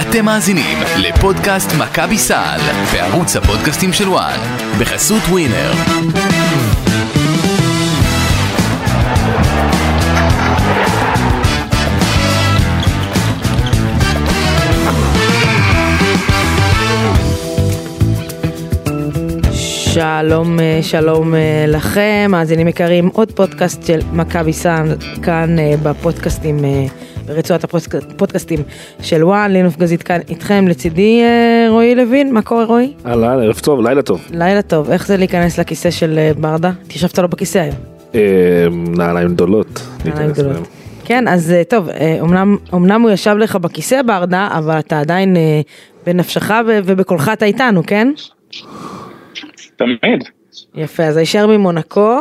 אתם מאזינים לפודקאסט מכבי סל בערוץ הפודקאסטים של וואן בחסות ווינר. שלום, אה, שלום אה, לכם, מאזינים יקרים, עוד פודקאסט של מכבי סאן, כאן אה, בפודקאסטים, ברצועת הפודקאסטים של וואן, לינוף גזית כאן איתכם, לצידי אה, רועי לוין, מה קורה רועי? אהלן, ערב טוב, לילה טוב. לילה טוב, איך זה להיכנס לכיסא של אה, ברדה? התיישבת לו בכיסא היום. אה, נעליים גדולות. נעליים גדולות. כן, אז טוב, אמנם, אמנם הוא ישב לך בכיסא ברדה, אבל אתה עדיין בנפשך ובקולך אתה איתנו, כן? תמיד. יפה, אז הישר ממונקו.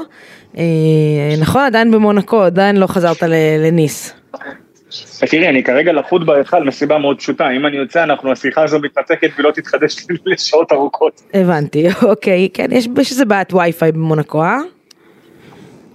נכון, עדיין במונקו, עדיין לא חזרת ל- לניס. תראי, אני כרגע לחוד בהיכל מסיבה מאוד פשוטה, אם אני יוצא, אנחנו, השיחה הזו מתנתקת ולא תתחדש לשעות ארוכות. הבנתי, אוקיי, כן, יש, איזה בעיית וי-פיי במונקו, אה?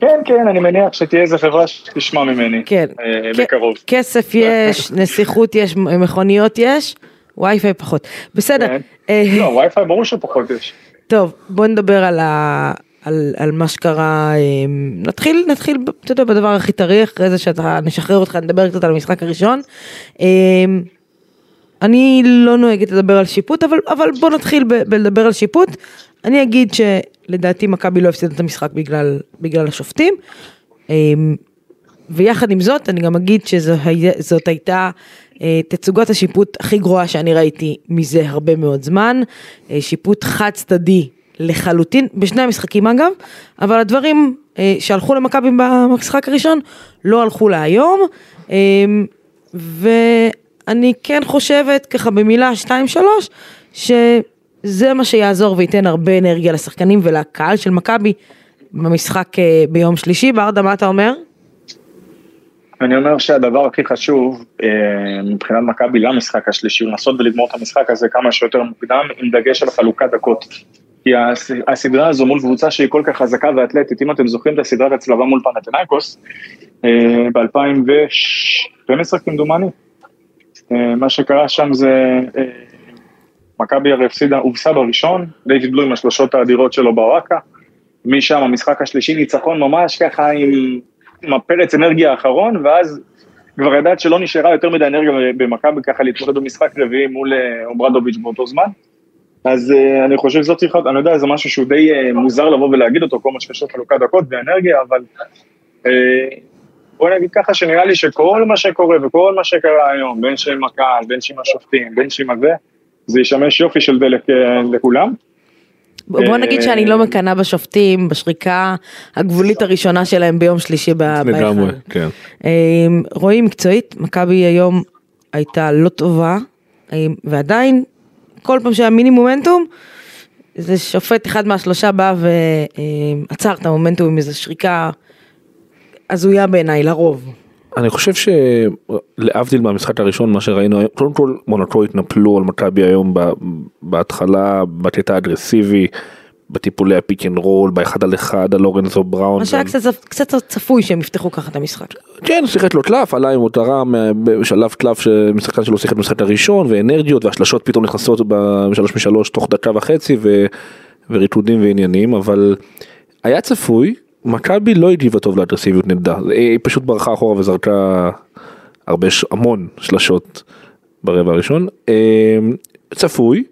כן, כן, אני מניח שתהיה איזה חברה שתשמע ממני. כן. אה, כ- בקרוב. כסף יש, נסיכות יש, מכוניות יש, וי-פיי פחות. בסדר. כן. אה, לא, וי-פיי ברור שפחות יש. טוב, בוא נדבר על, ה... על, על מה שקרה, אה, נתחיל, נתחיל, אתה יודע, בדבר הכי טרי, אחרי זה שאתה, נשחרר אותך, נדבר קצת על המשחק הראשון. אה, אני לא נוהגת לדבר על שיפוט, אבל, אבל בוא נתחיל ב, בלדבר על שיפוט. אני אגיד שלדעתי מכבי לא הפסידה את המשחק בגלל, בגלל השופטים. אה, ויחד עם זאת, אני גם אגיד שזאת הייתה אה, תצוגת השיפוט הכי גרועה שאני ראיתי מזה הרבה מאוד זמן. אה, שיפוט חד צדדי לחלוטין, בשני המשחקים אגב, אבל הדברים אה, שהלכו למכבי במשחק הראשון לא הלכו להיום. אה, ואני כן חושבת ככה במילה שתיים שלוש, שזה מה שיעזור וייתן הרבה אנרגיה לשחקנים ולקהל של מכבי במשחק אה, ביום שלישי. ברדה, מה אתה אומר? אני אומר שהדבר הכי חשוב אה, מבחינת מכבי למשחק השלישי הוא לנסות ולגמור את המשחק הזה כמה שיותר מוקדם עם דגש על חלוקת דקות. כי הס- הסדרה הזו מול קבוצה שהיא כל כך חזקה ואתלטית, אם אתם זוכרים את הסדרת הצלבה מול פנתנאיקוס ב-2012 כמדומני, אה, מה שקרה שם זה אה, מכבי הרי הפסידה, הובסה בראשון, דיוויד בלו עם השלושות האדירות שלו בוואקה, משם המשחק השלישי ניצחון ממש ככה עם, עם הפרץ אנרגיה האחרון, ואז כבר ידעת שלא נשארה יותר מדי אנרגיה במכבי ככה להתמודד במשחק רביעי מול אה, אוברדוביץ' באותו זמן. אז uh, אני חושב שזאת צריכה, אני יודע, זה משהו שהוא די uh, מוזר לבוא ולהגיד אותו, כל מה שקשור לחלוקת דקות ואנרגיה, אבל uh, בוא נגיד ככה שנראה לי שכל מה שקורה וכל מה שקרה היום, בין שעם הקהל, בין שעם השופטים, בין שעם הזה, זה ישמש יופי של דלק uh, לכולם. בוא נגיד שאני לא מקנאה בשופטים, בשריקה הגבולית הראשונה שלהם ביום שלישי ב- לגמרי, בהיכל. כן. רואים מקצועית, מכבי היום הייתה לא טובה, ועדיין, כל פעם שהיה מיני מומנטום, איזה שופט אחד מהשלושה בא ועצר את המומנטום עם איזו שריקה הזויה בעיניי, לרוב. אני חושב שלהבדיל מהמשחק הראשון מה שראינו היום, קודם כל מונקו התנפלו על מכבי היום בהתחלה, בקטע אגרסיבי, בטיפולי הפיק אנד רול, באחד על אחד על לורנזו בראון. מה שהיה קצת, צפוי שהם יפתחו ככה את המשחק. כן, שיחק לו קלף, עלה עם מותרה מה- בשלב קלף שמשחקן שלו שיחק במשחק הראשון, ואנרגיות והשלשות פתאום נכנסות בשלוש משלוש תוך דקה וחצי ו... וריטודים ועניינים, אבל היה צפוי, מכבי לא הגיבה טוב לאגרסיביות נגדה, היא פשוט ברחה אחורה וזרקה הרבה. המון שלשות ברבע הראשון. אה, צפוי,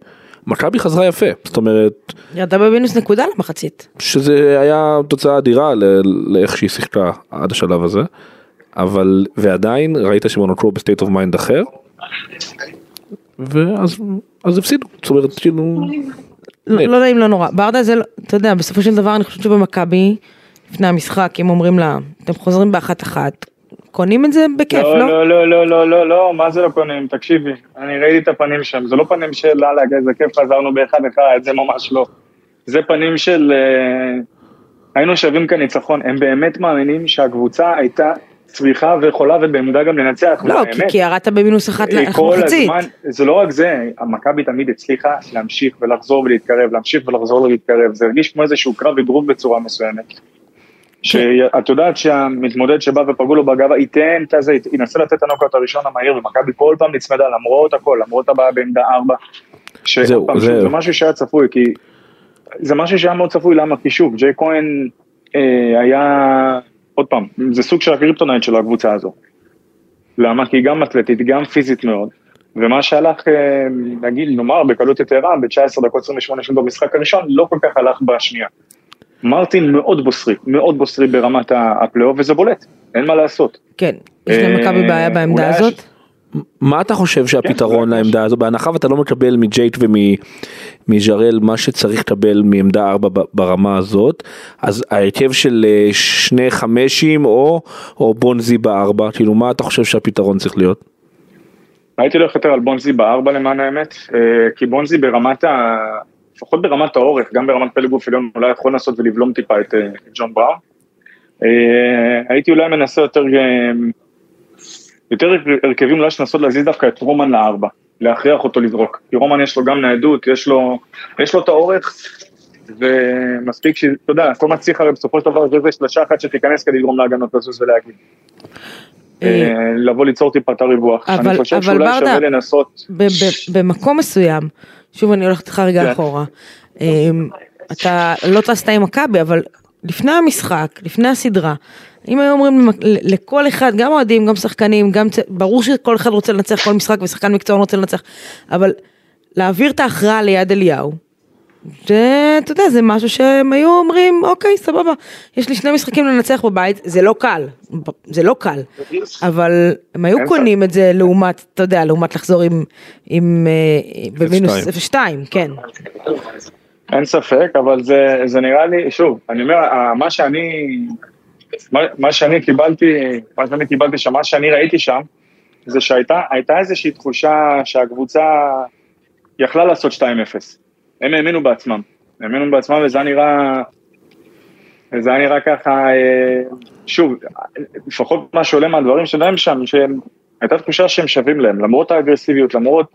מכבי חזרה יפה, זאת אומרת, ירדה במינוס נקודה למחצית. שזה היה תוצאה אדירה לאיך שהיא שיחקה עד השלב הזה, אבל ועדיין ראית שמונקו ב state of mind אחר, ואז אז הפסידו, זאת אומרת כאילו, לא. לא נעים לא נורא. ברדה זה, לא- אתה יודע, בסופו של דבר אני חושבת שבמכבי, לפני המשחק, אם אומרים לה, אתם חוזרים באחת אחת, קונים את זה בכיף, לא? לא, לא, לא, לא, לא, לא, מה זה לא קונים? תקשיבי, אני ראיתי את הפנים שם, זה לא פנים של יאללה, איזה כיף חזרנו באחד אחד, זה ממש לא. זה פנים של אה, היינו שווים כאן ניצחון, הם באמת מאמינים שהקבוצה הייתה צריכה ויכולה ובעמדה גם לנצח, לא, כי-. כי ירדת במינוס אחת למחצית. זה לא רק זה, המכבי תמיד הצליחה להמשיך ולחזור ולהתקרב, להמשיך ולחזור ולהתקרב, זה הרגיש כמו איזשהו קרב אגרוף בצורה מסוימת. שאת יודעת שהמתמודד שבא ופגעו לו בגבה ייתן את הזה, ינסה לתת את הנוקאוט הראשון המהיר, ומכבי כל פעם נצמדה למרות הכל, למרות הבעיה בעמדה ארבע. זהו, פעם, זה- משהו שהיה צפוי, כי זה משהו שהיה מאוד צפוי, למה? כי שוב, ג'ייק כהן אה, היה, עוד פעם, זה סוג של ה kryptonite של הקבוצה הזו. למה? כי היא גם אתלטית, גם פיזית מאוד, ומה שהלך, אה, נגיד, נאמר, בקלות יתרה, ב-19 דקות 28 שניות במשחק הראשון, לא כל כך הלך בשנייה. מרטין מאוד בוסרי, מאוד בוסרי ברמת ה- הפלייאוף, וזה בולט, אין מה לעשות. כן, יש אה, למכבי בעיה בעמדה הזאת. מה אתה חושב שהפתרון כן, לעמדה הזו בהנחה ואתה לא מקבל מג'ייק ומג'רל מה שצריך לקבל מעמדה 4 ברמה הזאת אז ההרכב של אה, שני חמשים או או בונזי בארבע כאילו מה אתה חושב שהפתרון צריך להיות? הייתי הולך יותר על בונזי בארבע למען האמת, אה, כי בונזי ברמת ה... לפחות ברמת האורך, גם ברמת פלג גוף עליון, אולי יכול לנסות ולבלום טיפה את אה, ג'ון בראון. אה, הייתי אולי מנסה יותר, אה, יותר הרכבים אולי שנסות להזיז דווקא את רומן לארבע, להכריח אותו לזרוק. כי רומן יש לו גם ניידות, יש לו, יש לו את האורך, ומספיק שאתה יודע, כל מה שצריך הרי בסופו של דבר זה איזה שלושה אחת שתיכנס כדי לגרום להגנות לזוז ולהגיד. לבוא ליצור טיפה את הריווח. אבל- אני חושב שאולי ברדה, שווה לנסות. במקום מסוים, שוב אני הולכת איתך רגע כן. אחורה, אמ, אתה לא טסת עם מכבי, אבל לפני המשחק, לפני הסדרה, אם היו אומרים לכל אחד, גם אוהדים, גם שחקנים, גם, צ- ברור שכל אחד רוצה לנצח כל משחק ושחקן מקצוען רוצה לנצח, אבל להעביר את ההכרעה ליד אליהו, זה, אתה יודע, זה משהו שהם היו אומרים, אוקיי, סבבה, יש לי שני משחקים לנצח בבית, זה לא קל, זה לא קל, אבל הם היו קונים את זה לעומת, אתה יודע, לעומת לחזור עם, עם, אה, במינוס 0-2, כן. אין ספק, אבל זה, זה נראה לי, שוב, אני אומר, ה- מה שאני, מה, מה שאני קיבלתי, מה שאני קיבלתי שם, מה שאני ראיתי שם, זה שהייתה הייתה איזושהי תחושה שהקבוצה יכלה לעשות 2-0. הם האמינו בעצמם, האמינו בעצמם וזה נראה, וזה היה נראה ככה, אה, שוב, לפחות מה שעולה מהדברים שלהם שם, שהם, הייתה תחושה שהם שווים להם, למרות האגרסיביות, למרות,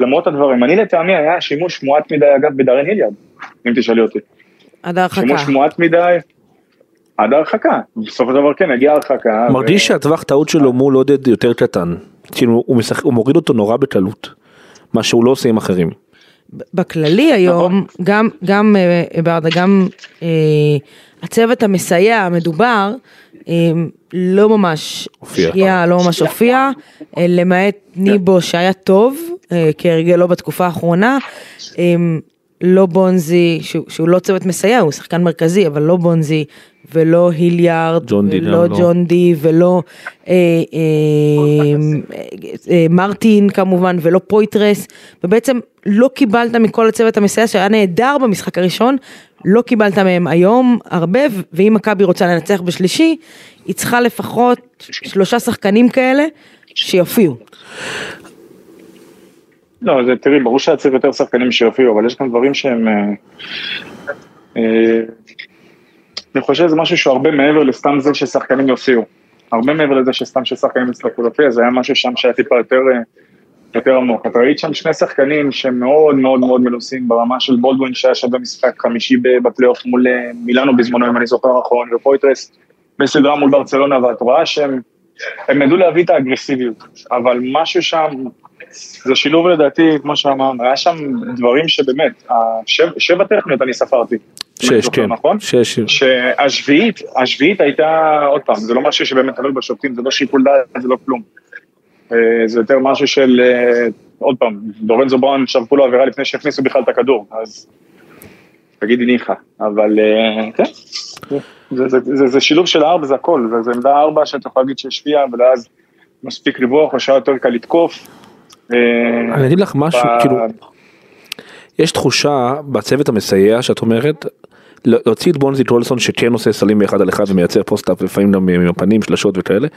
למרות הדברים. אני לטעמי היה שימוש מועט מדי, אגב, בדארן היליארד, אם תשאלי אותי. עד ההרחקה. שימוש מועט מדי, עד ההרחקה. בסופו של דבר כן, הגיעה ההרחקה. ו- מרגיש שהטווח טעות שלו מול עודד יותר קטן כאילו הוא משחק הוא מוריד אותו נורא בקלות מה שהוא לא עושה עם אחרים. בכללי היום, נכון. גם, גם אה, ברדה, גם אה, הצוות המסייע המדובר, אה, לא ממש הופיע. הגיע, לא ממש הופיע, אה, למעט ניבו שהיה טוב, אה, כהרגלו בתקופה האחרונה, אה, לא בונזי, שהוא, שהוא לא צוות מסייע, הוא שחקן מרכזי, אבל לא בונזי, ולא היליארד, ג'ון די ולא גם לא. ג'ון די, ולא אה, אה, אה, אה, מרטין כמובן, ולא פויטרס, ובעצם לא קיבלת מכל הצוות המסייע שהיה נהדר במשחק הראשון, לא קיבלת מהם היום הרבה, ואם מכבי רוצה לנצח בשלישי, היא צריכה לפחות שלושה שחקנים כאלה שיופיעו. לא, זה, תראי, ברור שהיה צריך יותר שחקנים שיופיעו, אבל יש כאן דברים שהם... אני חושב שזה משהו שהוא הרבה מעבר לסתם זה ששחקנים יופיעו. הרבה מעבר לזה שסתם ששחקנים יצטרכו להופיע, זה היה משהו שם שהיה טיפה יותר, אה, יותר עמוק. אתה ראית שם שני שחקנים שמאוד מאוד מאוד מנוסים ברמה של בולדווין שהיה שם במשחק חמישי בפלייאוף מול אה, מילאנו בזמנו, אם אני זוכר נכון, ופויטרס בסדרה מול ברצלונה, ואת רואה שהם הם ידעו להביא את האגרסיביות, אבל משהו שם, זה שילוב לדעתי, כמו שאמרנו, היה שם דברים שבאמת, השב, שבע טכניות אני ספרתי. שש כן. נכון? שש. שהשביעית, השביעית הייתה, עוד פעם, זה לא משהו שבאמת תלוי בשופטים, זה לא שיקול דעת, זה לא כלום. אה, זה יותר משהו של, אה, עוד פעם, דורנזו בראון שרקו לו עבירה לפני שהכניסו בכלל את הכדור, אז תגידי ניחא, אבל אה, כן, זה, זה, זה, זה שילוב של הארבע, זה הכל, זה, זה עמדה ארבע שאתה יכול להגיד שהשפיעה, ואז מספיק ריווח, או שהיה יותר קל לתקוף. אה, אני אגיד לך משהו כאילו יש תחושה בצוות המסייע שאת אומרת להוציא את בונזי קולסון שכן עושה סלים באחד על אחד ומייצר post-up לפעמים גם עם הפנים שלשות וכאלה.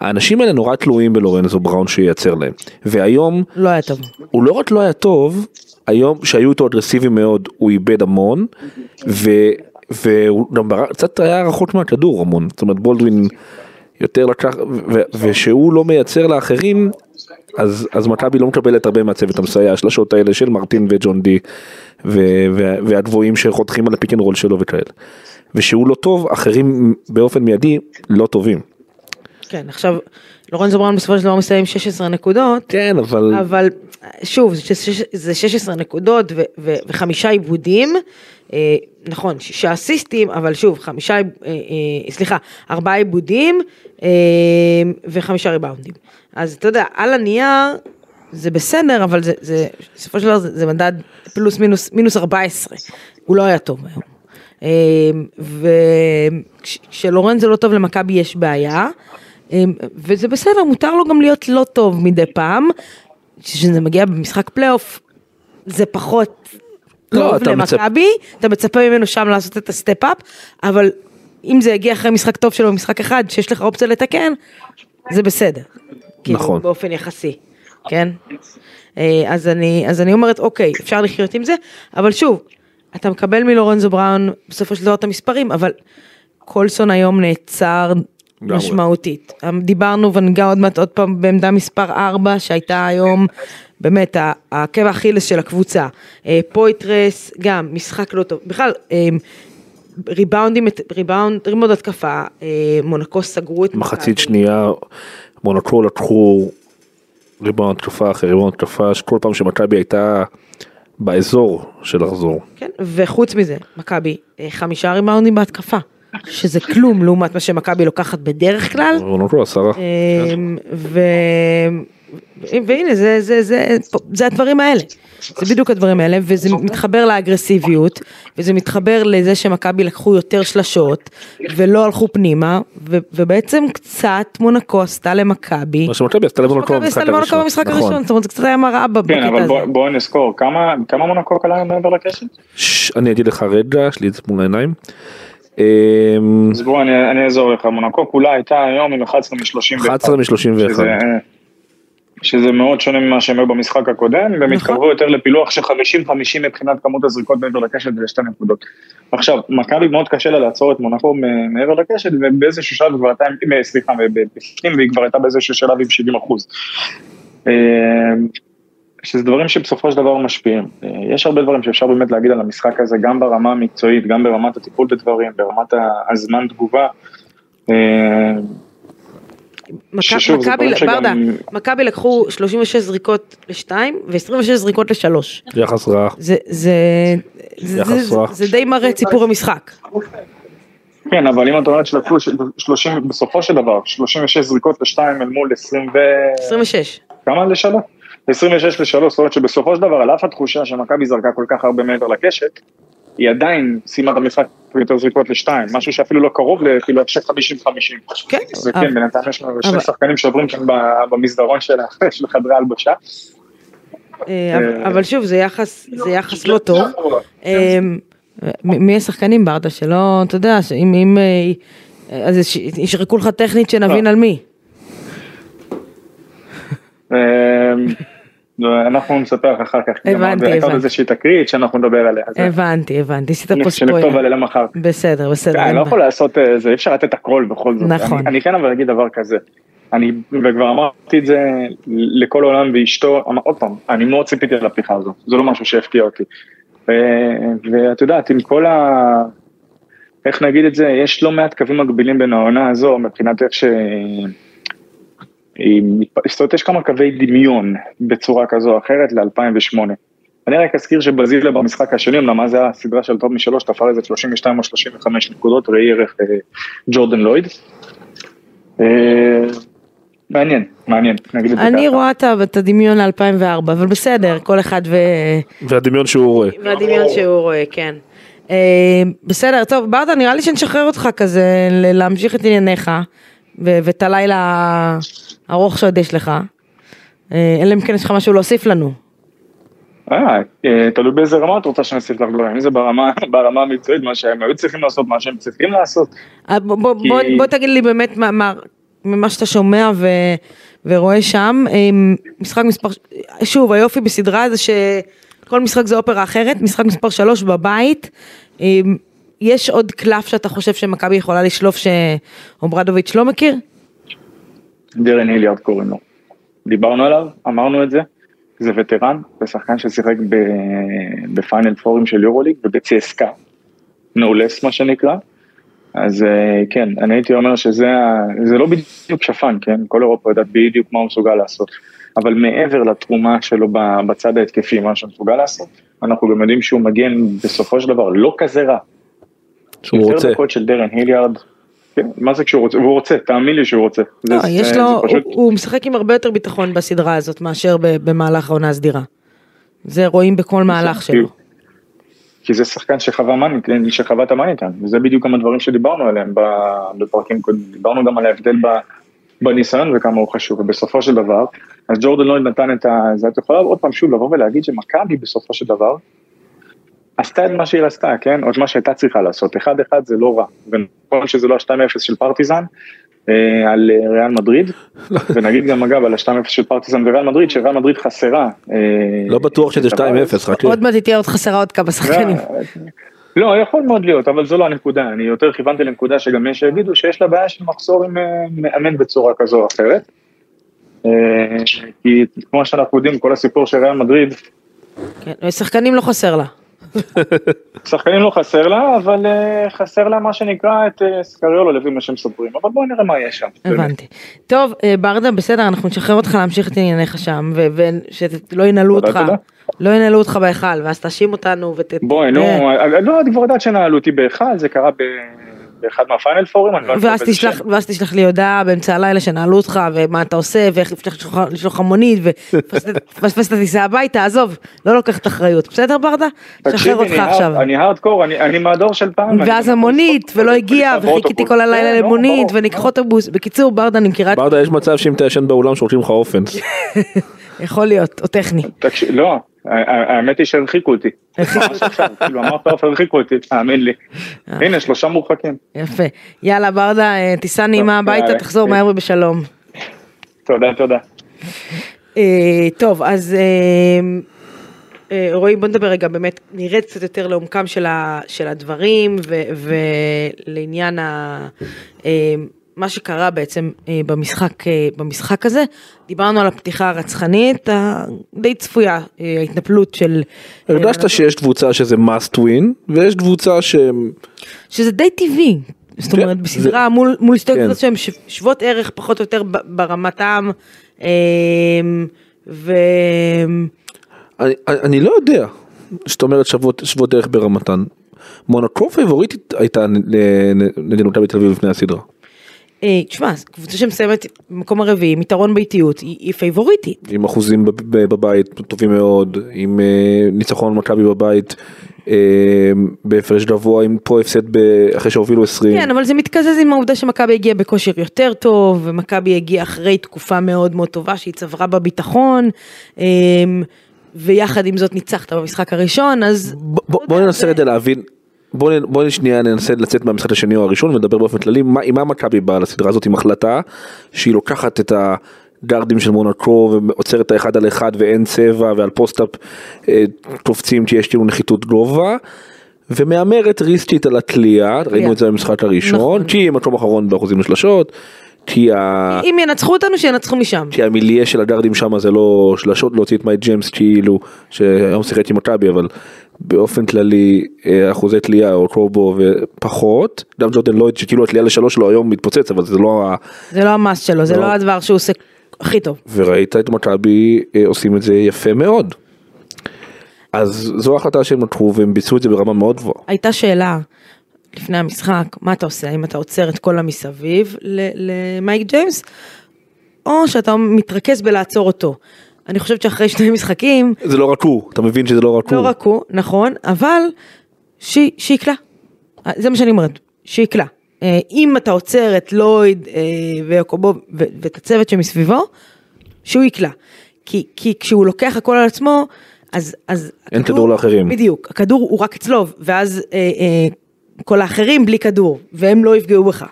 האנשים האלה נורא תלויים בלורנזו בראון שייצר להם והיום לא היה טוב. הוא לא רק לא היה טוב היום שהיו איתו אגרסיביים מאוד הוא איבד המון ו, והוא גם קצת היה רחוק מהכדור המון זאת אומרת בולדווין יותר לקח ושהוא לא מייצר לאחרים אז אז מכבי לא מקבלת הרבה מהצוות המסייע השלשות האלה של מרטין וג'ון די ו, ו, והגבוהים שחותכים על ה pick and roll שלו וכאלה. ושהוא לא טוב, אחרים באופן מיידי לא טובים. כן, עכשיו, לורנזו בראון בסופו של דבר מסיים עם 16 נקודות, כן, אבל... אבל שוב, זה שש- זה 16 נקודות ו- ו- וחמישה איבודים, אה, נכון, שישה אסיסטים, אבל שוב, חמישה, אה, אה, סליחה, ארבעה איבודים אה, וחמישה ריבאונדים. אז אתה יודע, על הנייר זה בסדר, אבל זה, זה בסופו של דבר זה, זה מדד פלוס מינוס, מינוס 14, הוא לא היה טוב היום. וכשלורנזו לא טוב למכבי יש בעיה, וזה בסדר, מותר לו גם להיות לא טוב מדי פעם, כשזה מגיע במשחק פלייאוף, זה פחות לא, טוב אתה מצפ- למכבי, אתה מצפה ממנו שם לעשות את ה step-up, אבל אם זה יגיע אחרי משחק טוב שלו במשחק אחד, שיש לך אופציה לתקן, זה בסדר. כאילו, נכון. באופן יחסי, כן? אה, אז אני, אז אני אומרת, אוקיי, אפשר לחיות עם זה, אבל שוב, אתה מקבל מלורנזו בראון בסופו של דבר את המספרים, אבל קולסון היום נעצר. משמעותית. דיברנו וניגע עוד מעט עוד פעם בעמדה מספר 4 שהייתה היום באמת ה- העקב האכילס של הקבוצה. אה, פויתרס גם משחק לא טוב. בכלל אה, ריבאונדים, ריבאונד, ריבאונד התקפה, אה, מונקו סגרו את מחצית שנייה מונקו לקחו ריבאונד התקפה אחרי ריבאונד התקפה שכל פעם שמכבי הייתה באזור של לחזור. כן, וחוץ מזה, מכבי, אה, חמישה ריבאונדים בהתקפה, שזה כלום לעומת מה שמכבי לוקחת בדרך כלל. מונקו עשרה. אמ. והנה זה, זה, זה, זה הדברים האלה, זה בדיוק הדברים האלה וזה מתחבר לאגרסיביות וזה מתחבר לזה שמכבי לקחו יותר שלשות ולא הלכו פנימה ו, ובעצם קצת מונקו עשתה למכבי, מה שמכבי עשתה למונקו מכבי עשתה במשחק למונקו הראשון. במשחק נכון. הראשון, זאת אומרת זה קצת היה מראה ב- כן, בקטע אבל הזה. בוא- בואו נזכור, כמה כמה מונקו כלה מעבר לקשת? אני אגיד לך רגע, יש לי את זה מול העיניים. אמ, אז בואו אני אני אעזור לך, מונקו כולה הייתה היום עם 11 מ-31. 11 מ-31. שזה, שזה מאוד שונה ממה שהם היו במשחק הקודם, והם נכון. התקרבו יותר לפילוח של 50-50 מבחינת כמות הזריקות מעבר לקשת ולשתי נקודות. עכשיו, מכבי מאוד קשה לה לעצור את מונקו מעבר לקשת, ובאיזשהו שלב היא כבר הייתה, עם- אה, סליחה, בפנים, והיא כבר הייתה באיזשהו שלב עם 70 אחוז. שזה דברים שבסופו של דבר משפיעים. אה, יש הרבה דברים שאפשר באמת להגיד על המשחק הזה, גם ברמה המקצועית, גם ברמת הטיפול בדברים, ברמת הזמן תגובה. אה, מכבי, שגם- ברדה, מכבי לקחו 36 זריקות לשתיים ו-26 זריקות לשלוש. יחס רע. זה, זה, זה, יחס זה, רע. זה די מראה את סיפור המשחק. כן, אבל אם את אומרת שלקחו ש- 30, בסופו של דבר, 36 זריקות לשתיים אל מול 20 ו... 26. כמה לשלוש? 26 לשלוש, זאת אומרת שבסופו של דבר, על אף התחושה שמכבי זרקה כל כך הרבה מעבר לקשת, היא עדיין סיימה את המשחק יותר זריקות לשתיים, משהו שאפילו לא קרוב כאילו של 50-50. כן, וכן, בינתיים יש לנו שני שחקנים שעוברים כאן במסדרון של חדרי ההלבשה. אה, אבל- אבל שוב, זה יחס, לא טוב. אה, מ- מי השחקנים ברדה שלא, אתה יודע, אם, אה, אז יש- ישרקו לך טכנית שנבין על מי. אנחנו נספר לך אחר כך. הבנתי, עוד- הייתה עוד הבנתי. איזושהי תקרית שאנחנו נדבר עליה. הבנתי, הבנתי, עשית פה שנכתוב ספוילר. עליה מחר. בסדר, בסדר. אני אין לא. יכול לעשות אה, זה, אי אפשר לתת הכל בכל זאת. נכון. אני, אני כן אבל אגיד דבר כזה. אני, וכבר אמרתי את זה לכל העולם ואשתו, עוד פעם, אני מאוד ציפיתי לפתיחה הזו, זה לא משהו שהפתיע אותי. ו- ואת יודעת, עם כל ה... איך נגיד את זה, יש לא מעט קווים מקבילים בין העונה הזו, מבחינת איך ש... זאת אומרת, יש כמה קווי דמיון בצורה כזו או אחרת ל-2008. אני רק אזכיר שבזילה במשחק השני, אמנם אז זה היה סדרה של טוב משלוש, תפר איזה 32 או 35 נקודות, ראי ערך אה, ג'ורדן לויד. אה, מעניין, מעניין, נגיד את זה אני. רואה את הדמיון ל-2004, אבל בסדר, כל אחד ו... והדמיון שהוא רואה. והדמיון שהוא רואה, כן. אה, בסדר, טוב, ברדה, נראה לי שנשחרר אותך כזה, להמשיך את ענייניך, ואת הלילה הארוך שעוד יש לך. אה, אלא אם כן יש לך משהו להוסיף לנו. אה, אה, תלוי באיזה רמה את רוצה שנוסיף לך דברים, אם זה ברמה המקצועית, מה שהם היו צריכים לעשות, מה שהם צריכים לעשות. בוא, תגיד לי באמת מה, מה, ממה שאתה שומע ורואה שם, משחק מספר, שוב היופי בסדרה זה שכל משחק זה אופרה אחרת, משחק מספר 3 בבית, יש עוד קלף שאתה חושב שמכבי יכולה לשלוף שאומברדוביץ' לא מכיר? דרן היליארד קוראים לו. דיברנו עליו, אמרנו את זה, זה וטרן, זה שחקן ששיחק בפיינל פורים של יורוליג ובצסקה, נאולס מה שנקרא, אז אה, כן, אני הייתי אומר שזה זה לא בדיוק שפן, כן? כל אירופה יודעת בדיוק מה הוא מסוגל לעשות. אבל מעבר לתרומה שלו בצד ההתקפי, מה שהוא מסוגל לעשות, אנחנו גם יודעים שהוא מגן בסופו של דבר לא כזה רע. שהוא יותר רוצה. דקות של דרן היליארד, כן, מה זה כשהוא רוצה? והוא רוצה, תאמין לי שהוא רוצה. לא, זה- יש זה- לו, זה הוא, פשוט- הוא משחק עם הרבה יותר ביטחון בסדרה הזאת מאשר ב- במהלך העונה הסדירה. זה רואים בכל מהלך שלו. כי זה שחקן שחווה מאניטן, שחווה את המאניטן, וזה בדיוק גם הדברים שדיברנו עליהם ב- בפרקים קודמים, דיברנו גם על ההבדל ב- בניסיון וכמה הוא חשוב, ובסופו של דבר, אז ג'ורדן לויד נתן את ה... זה את יכולה עוד פעם שוב לבוא ולהגיד שמכבי בסופו של דבר, עשתה את מה שהיא רצתה, כן? או את מה שהייתה צריכה לעשות, אחד אחד זה לא רע, ונכון שזה לא ה-2-0 של פרטיזן, אה, על אה, ריאל מדריד, ונגיד גם אגב על ה-2-0 של פרטיזן וריאל מדריד, שריאל מדריד חסרה. אה, לא בטוח שזה את הבעיה. 2-0, חכה. עוד מעט תהיה עוד חסרה עוד כמה שחקנים. לא, יכול מאוד להיות, אבל זו לא הנקודה, אני יותר כיוונתי לנקודה שגם יש שיגידו שיש לה בעיה של מחסור עם אה, מאמן בצורה כזו או אחרת. אה, כי כמו שאנחנו יודעים, כל הסיפור של ריאל מדריד, כן, שחקנים לא חסר לה. שחקנים לא חסר לה, אבל אה, חסר לה מה שנקרא את אה, סקריולו לפי מה שמספרים, אבל בואו נראה מה יש שם. הבנתי. טוב, אה, ברדה, בסדר, אנחנו נשחרר אותך להמשיך את ענייניך שם, ושלא תודה, אותך. לא ינעלו אותך בהיכל, ואז תאשים אותנו ות... בואי, נו, לא, את כבר יודעת שנעלו אותי בהיכל, זה קרה ב- באחד מהפיינל פורים, אני לא ואז באיזה תשלח, שם. ואז תשלח לי הודעה באמצע הלילה שנעלו אותך ומה אתה עושה ואיך אפשר לשלוח- לשלוח לך מונית ופספס את הטיסה הביתה עזוב לא לוקחת אחריות בסדר ברדה? שחרר אותך אני הארד- עכשיו. אני הארדקור, אני אני מהדור של פעם. ואז המונית ולא הגיע וחיכיתי. כל הלילה למונית וניקח. אוטובוס בקיצור ברדה אני מכירה את ברדה יש מצב שאם אתה ישן באולם שולחים לך אופנס. יכול להיות או טכני. תקשיב, לא, האמת היא שהרחיקו אותי. כאילו אמרת עופר הרחיקו אותי, תאמין לי. הנה שלושה מורחקים. יפה יאללה ברדה אה, טיסה נעימה הביתה. תחזור מהר ובשלום. תודה, תודה. אה, טוב, אז אה, אה, רועי, בוא נדבר רגע, באמת, נרד קצת יותר לעומקם של, הדברים ולעניין ה, אה, מה שקרה בעצם אה, במשחק, אה, במשחק הזה. דיברנו על הפתיחה הרצחנית, הדי צפויה, אה, ההתנפלות של... אה, הרגשת שיש קבוצה שזה must win ויש קבוצה שהם שזה די טבעי. זאת כן, אומרת, זה- בסדרה מול, מול שתי כן. קבוצות שהן ש- שוות ערך פחות או יותר ברמתם, אה, ו... אני, אני לא יודע, זאת אומרת שוות, שוות דרך ברמתן. מונקו פייבוריטית הייתה נ- נ- נגד מכבי תל אביב לפני הסדרה. אה, תשמע, קבוצה שמסיימת במקום הרביעי, עם יתרון באיטיות, היא, פייבוריטית. עם אחוזים בבית טובים מאוד, עם אה, ניצחון מכבי בבית אה, בהפרש גבוה, עם פה הפסד ב- אחרי שהובילו 20. כן, אבל זה מתקזז עם העובדה שמכבי הגיעה בכושר יותר טוב, ומכבי הגיעה אחרי תקופה מאוד מאוד טובה שהיא צברה בה ביטחון, אה, ויחד עם זאת ניצחת במשחק הראשון, אז... בוא ננסה רגע להבין, בוא בוא שנייה ננסה לצאת מהמשחק השני או הראשון ולדבר באופן כללי, מה- מה מכבי באה לסדרה הזאת עם החלטה שהיא לוקחת את הגארדים של מונקו ועוצרת את האחד על אחד ואין צבע ועל post-up אה, קופצים כי יש כאילו נחיתות גובה. ומהמרת יחסית על הקליעה, ראינו את זה במשחק הראשון, נכון. כי היא מקום אחרון באחוזים לשלשות, כי ה... אם ינצחו אותנו, שינצחו משם. כי המיליה של הגארדים שם זה לא שלשות להוציא את מייק ג'יימס כאילו שהיום שיחק עם מכבי אבל באופן כללי אה, אחוזי קליעה אוקובו ופחות גם ג'ורדן לויד שכאילו הקליעה לשלוש שלו היום מתפוצץ אבל זה לא ה... זה לא המאסט שלו, זה לא. לא הדבר שהוא עושה הכי טוב. וראית את מכבי אה, עושים את זה יפה מאוד. אז זו ההחלטה שהם לקחו והם ביצעו את זה ברמה מאוד גבוהה. הייתה שאלה לפני המשחק, מה אתה עושה? האם אתה עוצר את כל המסביב למייק ג'יימס, או שאתה מתרכז בלעצור אותו? אני חושבת שאחרי שני משחקים, זה לא רק הוא אתה מבין שזה לא רק לא הוא. רק הוא, נכון, אבל ש- שיקלע. זה מה שאני אומרת, שיקלע. אה, אם אתה עוצר את לויד אה, ויעקובו ואת הצוות שמסביבו, שהוא יקלע. כי, כי כשהוא לוקח הכל על עצמו, אז... אז אין כדור לאחרים. בדיוק, הכדור הוא רק אצלו, ואז אה, אה, כל האחרים בלי כדור, והם לא יפגעו בך.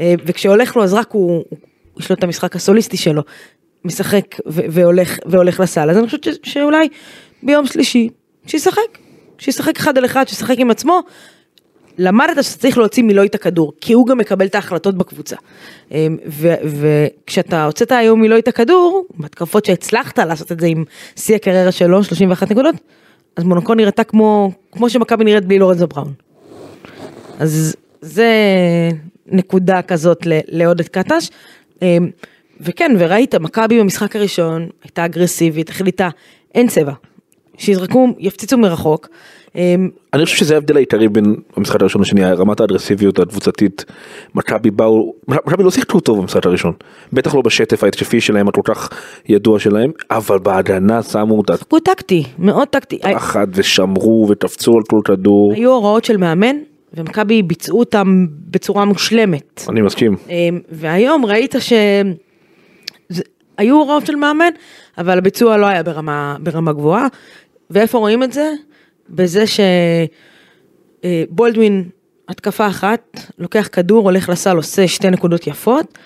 אה, וכשהולך לו, אז רק הוא, יש לו את המשחק הסוליסטי שלו, משחק והולך, והולך לסל. אז אני חושבת שאולי ביום שלישי, שישחק. שישחק אחד על אחד, שישחק עם עצמו. למדת שצריך להוציא מלואי את הכדור, כי הוא גם מקבל את ההחלטות בקבוצה. ו- וכשאתה הוצאת היום מלואי את הכדור, בהתקפות שהצלחת לעשות את זה עם שיא הקריירה שלו, 31 נקודות, אז מונקו נראתה כמו, כמו שמכבי נראית בלי לורנזו בראון. אז זה נקודה כזאת לעודד קטש. אה, וכן, וראית, מכבי במשחק הראשון הייתה אגרסיבית, החליטה, אין צבע. שיזרקו, יפציצו מרחוק. אה, אני חושב שזה ההבדל העיקרי בין המשחק הראשון לשני, רמת האגרסיביות הקבוצתית. מכבי באו, מכבי לא שיחקו טוב במשחק הראשון. בטח לא בשטף ההתקפי שלהם הכל כך ידוע שלהם, אבל בהגנה שמו את הוא טקטי, מאוד טקטי. התחת ושמרו ותפצו על כל כדור. היו הוראות של מאמן, ומכבי ביצעו אותם בצורה מושלמת. אני מסכים. אמ, והיום ראית ש... זה- היו הוראות של מאמן, אבל הביצוע לא היה ברמה, ברמה גבוהה. ואיפה רואים את זה? בזה שבולדווין, התקפה אחת, לוקח כדור, הולך לסל, עושה שתי נקודות יפות.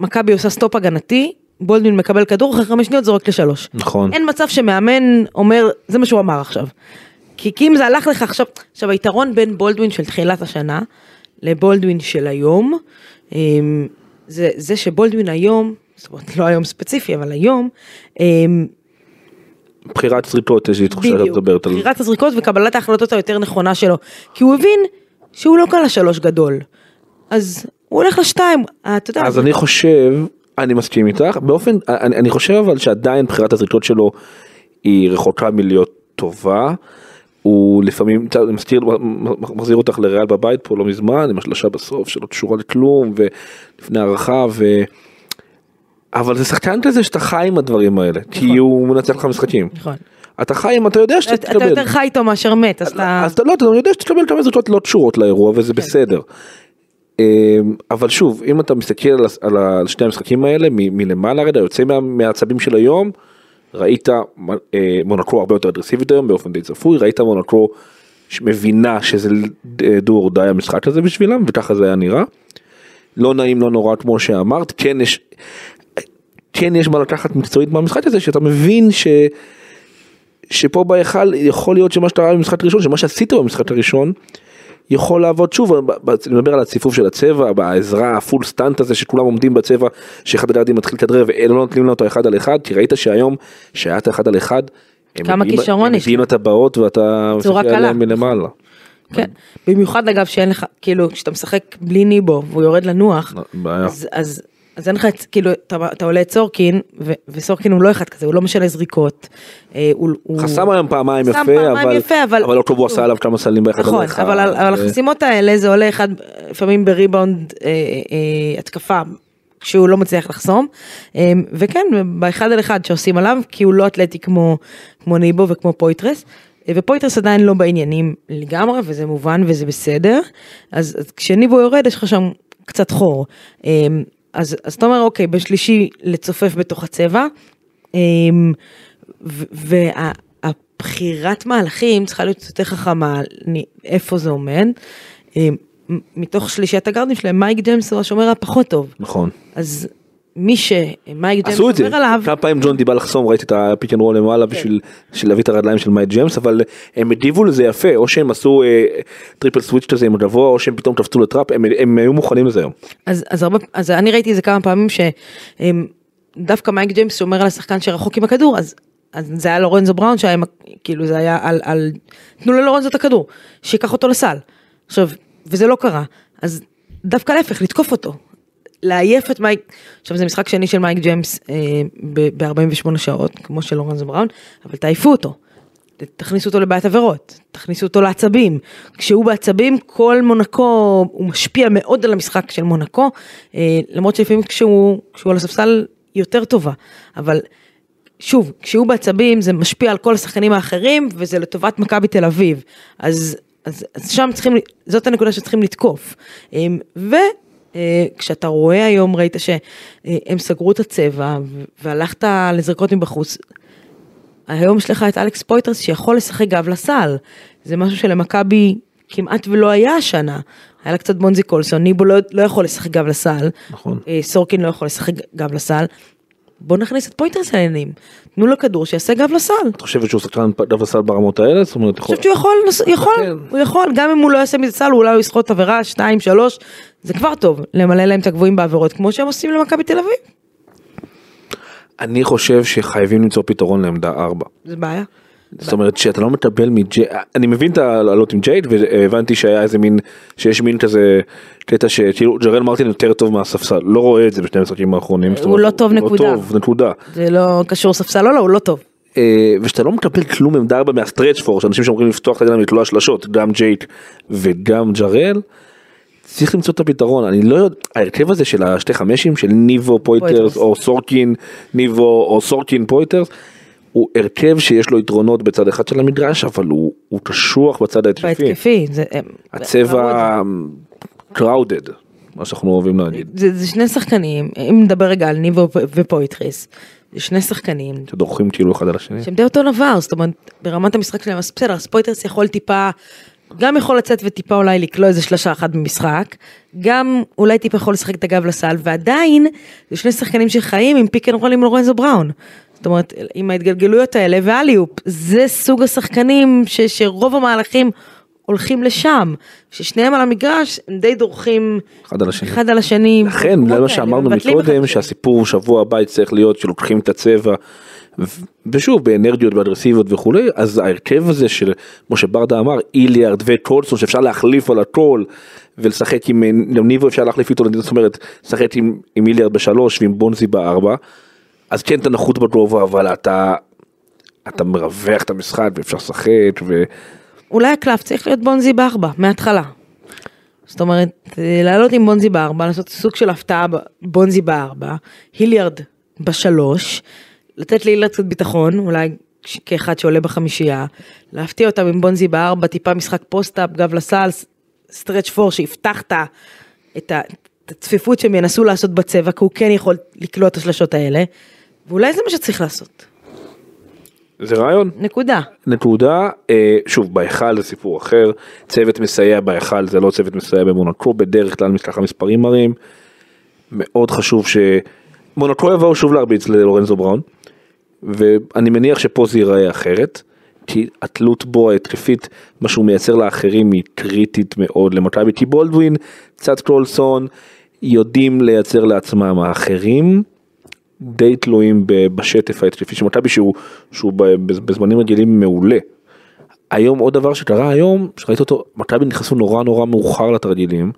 מכבי עושה stop הגנתי, בולדווין מקבל כדור, אחרי חמש שניות זורק לשלוש. נכון. אין מצב שמאמן אומר, זה מה שהוא אמר עכשיו. כי, כי אם זה הלך לך עכשיו, עכשיו היתרון בין בולדווין של תחילת השנה לבולדווין של היום, אמ, זה, זה שבולדווין היום, זאת אומרת לא היום ספציפי, אבל היום, אמ, בחירת זריקות יש לי תחושה שאת מדברת על... בחירת הזריקות וקבלת ההחלטות היותר נכונה שלו, כי הוא הבין שהוא לא קל לשלוש גדול, אז הוא הולך לשתיים, אתה יודע, אז אני חושב, אני מסכים איתך, באופן, אני, אני חושב אבל שעדיין בחירת הזריקות שלו היא רחוקה מלהיות טובה. הוא לפעמים, מזכיר, מחזיר אותך לריאל בבית פה לא מזמן, עם השלושה בסוף שלא קשורה לכלום, ולפני הערכה, ו... אבל זה שחקן כזה שאתה חי עם הדברים האלה, כי הוא מנצח לך משחקים. נכון. אתה חי עם, אתה יודע שאתה אתה אתה יותר חי איתו מאשר מת, אז אתה... אז אתה לא, אתה יודע שתקבל כמה זריקות לא קשורות לאירוע וזה בסדר. אמ, אבל שוב, אם אתה מסתכל על, שני המשחקים האלה מ- מלמעלה רגע, יוצא מה- מהעצבים של היום, ראית אה, מונקו הרבה יותר אגרסיבית היום באופן די צפוי, ראית מונקו שמבינה שזה דו או די המשחק הזה בשבילם, וככה זה היה נראה. לא נעים, לא נורא כמו שאמרת, כן יש, כן יש מה לקחת מקצועית מהמשחק הזה, שאתה מבין ש... שפה בהיכל יכול להיות שמה שאתה ראה במשחק הראשון, שמה שעשית במשחק הראשון, יכול לעבוד שוב, אני מדבר על הציפוף של הצבע, בעזרה הפול סטאנט הזה שכולם עומדים בצבע, שאחד הגארדים מתחיל לכדרר ולא נותנים לו אותו אחד על אחד, כי ראית שהיום, שהיה את האחד על אחד, הם כמה כישרון הם יש מביאים לו. לטבעות ואתה מסתכל. עליהם מלמעלה. כן, במיוחד אגב שאין לך, כאילו, כשאתה משחק בלי ניבו והוא יורד לנוח, בעיה. אז, אז, אין לך, כאילו, אתה, אתה עולה את סורקין, ו, וסורקין הוא לא אחד כזה, הוא לא משנה זריקות. אה, הוא. חסם היום פעמיים יפה, פעמיים אבל יפה, אבל- אבל עשה עליו כמה סלים באחד נכון, אחד. אבל, ו- החסימות האלה זה עולה אחד, לפעמים בריבאונד אה, אה, התקפה. כשהוא לא מצליח לחסום, אה, וכן, באחד על אחד שעושים עליו, כי הוא לא אתלטי כמו, כמו ניבו וכמו פויטרס, אה, ופויטרס עדיין לא בעניינים לגמרי, וזה מובן וזה בסדר, אז, אז כשניבו יורד יש לך שם קצת חור. אז, אז אתה אומר, אוקיי, בשלישי לצופף בתוך הצבע, אה, והבחירת מהלכים צריכה להיות יותר חכמה, איפה זה עומד. אה, מ- מתוך שלישיית הגארדים שלהם, מייק ג'יימס הוא השומר הפחות טוב. נכון. אז מי שמייק ג'יימס עשו את זה, עליו, כמה פעמים ג'ון דיבי בא לחסום, ראיתי את ה pick and roll למעלה כן. בשביל להביא את הרגליים של מייק ג'יימס, אבל הם הגיבו לזה יפה, או שהם עשו אה, triple switch כזה עם הגבוה, או שהם פתאום קפצו ל trap, הם- הם היו מוכנים לזה היום. אז, אז, הרבה, אז אני ראיתי את זה כמה פעמים שדווקא מייק ג'יימס שומר על השחקן שרחוק מהכדור, אז, אז זה היה לורנזו בראון שהיה, כאילו זה היה על, על, תנו ללורנזו את הכדור, שיקח אותו לסל. עכשיו, וזה לא קרה, אז דווקא להפך, לתקוף אותו. לעייף את מייק, עכשיו זה משחק שני של מייק ג'יימס אה, ב-48 שעות, כמו של לורנזו בראון, אבל תעייפו אותו. תכניסו אותו לבעיית עבירות, תכניסו אותו לעצבים. כשהוא בעצבים, כל מונקו, הוא משפיע מאוד על המשחק של מונקו, אה, למרות שלפעמים כשהוא, כשהוא על הספסל יותר טובה, אבל שוב, כשהוא בעצבים זה משפיע על כל השחקנים האחרים, וזה לטובת מכבי תל אביב. אז, אז, אז שם צריכים, זאת הנקודה שצריכים לתקוף. אה, וכשאתה רואה היום, ראית שהם סגרו את הצבע, והלכת לזרקות מבחוץ, היום יש לך את אלכס פויטרס שיכול לשחק גב לסל. זה משהו שלמכבי כמעט ולא היה השנה. היה לה קצת בונזי קולסון, ניבו לא, לא יכול לשחק גב לסל. נכון. אה, סורקין לא יכול לשחק גב לסל. בוא נכניס את פויטרס לעניינים. תנו לו כדור שיעשה גב לסל. את חושבת שהוא שחקן גב לסל ברמות האלה? זאת אומרת, אני חושבת שהוא יכול, יכול, כן. הוא יכול, גם אם הוא לא יעשה מזה סל, אולי הוא יסחוט עבירה, שתיים, שלוש, זה כבר טוב, למלא להם את הגבוהים בעבירות, כמו שהם עושים למכבי תל אביב. אני חושב שחייבים למצוא פתרון לעמדה 4. זה בעיה. זאת אומרת שאתה לא מקבל מג'ייק, אני מבין את העלות עם ג'ייק והבנתי שהיה איזה מין, שיש מין כזה קטע שכאילו ג'רל מרטין יותר טוב מהספסל, לא רואה את זה בשני המשחקים האחרונים. הוא לא טוב, נקודה. לא טוב, נקודה. זה לא קשור ספסל, לא, לא, הוא לא טוב. אה, ושאתה לא מקבל כלום עמדה ארבע מה stretch four, שאנשים שאומרים לפתוח את העניין ולקלוע שלשות, גם ג'ייק וגם ג'רל, צריך למצוא את הפתרון, אני לא יודע, ההרכב הזה של השתי חמשים של ניבו פויטרס. או סורקין ניבו או סורקין פויטרס, הוא הרכב שיש לו יתרונות בצד אחד של המגרש, אבל הוא, הוא קשוח בצד ההתקפי. בהתקפי. זה- הצבע crowded, מה שאנחנו אוהבים להגיד. זה, זה שני שחקנים, אם נדבר רגע על ניבו ופויטריס, זה שני שחקנים שדורכים כאילו אחד על השני. שהם די אותו דבר, זאת אומרת, ברמת המשחק שלהם, אז בסדר, אז פויטרס יכול טיפה, גם יכול לצאת וטיפה אולי לקלוע איזה שלושה אחת במשחק, גם אולי טיפה יכול לשחק את הגב לסל, ועדיין, זה שני שחקנים שחיים עם pick and roll עם לורנזו בראון. זאת אומרת, עם ההתגלגלויות האלה ו alley-oop, זה סוג השחקנים ש, שרוב המהלכים הולכים לשם, ששניהם על המגרש, הם די דורכים אחד על השני. אחד על השני. לכן, זה מה שאמרנו מקודם. שהסיפור שבוע הבא יצטרך להיות שלוקחים את הצבע, ושוב, באנרגיות ואגרסיביות וכולי, אז ההרכב הזה של, כמו שברדה אמר, איליארד וטולסון, שאפשר להחליף על הטול, ולשחק עם עם ניבו אפשר להחליף איתו, זאת אומרת, לשחק עם, עם איליארד בשלוש ועם בונזי בארבע, אז כן אתה נחות בגובה, אבל אתה, אתה מרווח את המשחק ואפשר לשחק, ו... אולי הקלף צריך להיות בונזי בארבע, מההתחלה. זאת אומרת, אה, לעלות עם בונזי בארבע, לעשות סוג של הפתעה בונזי בארבע, היליארד בשלוש, לתת להיליארד קצת ביטחון, אולי כאחד שעולה בחמישייה, להפתיע אותם עם בונזי בארבע, טיפה משחק post-up, גב לסל, stretch four, ה- את הצפיפות שהם ינסו לעשות בצבע, כי הוא כן יכול לקלוע את השלשות האלה, ואולי זה מה שצריך לעשות. זה רעיון. נקודה. נקודה, אה, שוב בהיכל זה סיפור אחר, צוות מסייע בהיכל זה לא צוות מסייע במונקו, בדרך כלל ככה מספרים מראים, מאוד חשוב שמונקו יבואו שוב להרביץ ללורנזו בראון, ואני מניח שפה זה ייראה אחרת, כי התלות בו ההתקפית, מה שהוא מייצר לאחרים היא קריטית מאוד למכבי, כי בולדווין, צד קלולסון, יודעים לייצר לעצמם האחרים. די תלויים בשטף ההתקפי של מכבי שהוא, שהוא בזמנים רגילים מעולה. היום עוד דבר שקרה היום, שראית אותו, מכבי נכנסו נורא נורא מאוחר לתרגילים.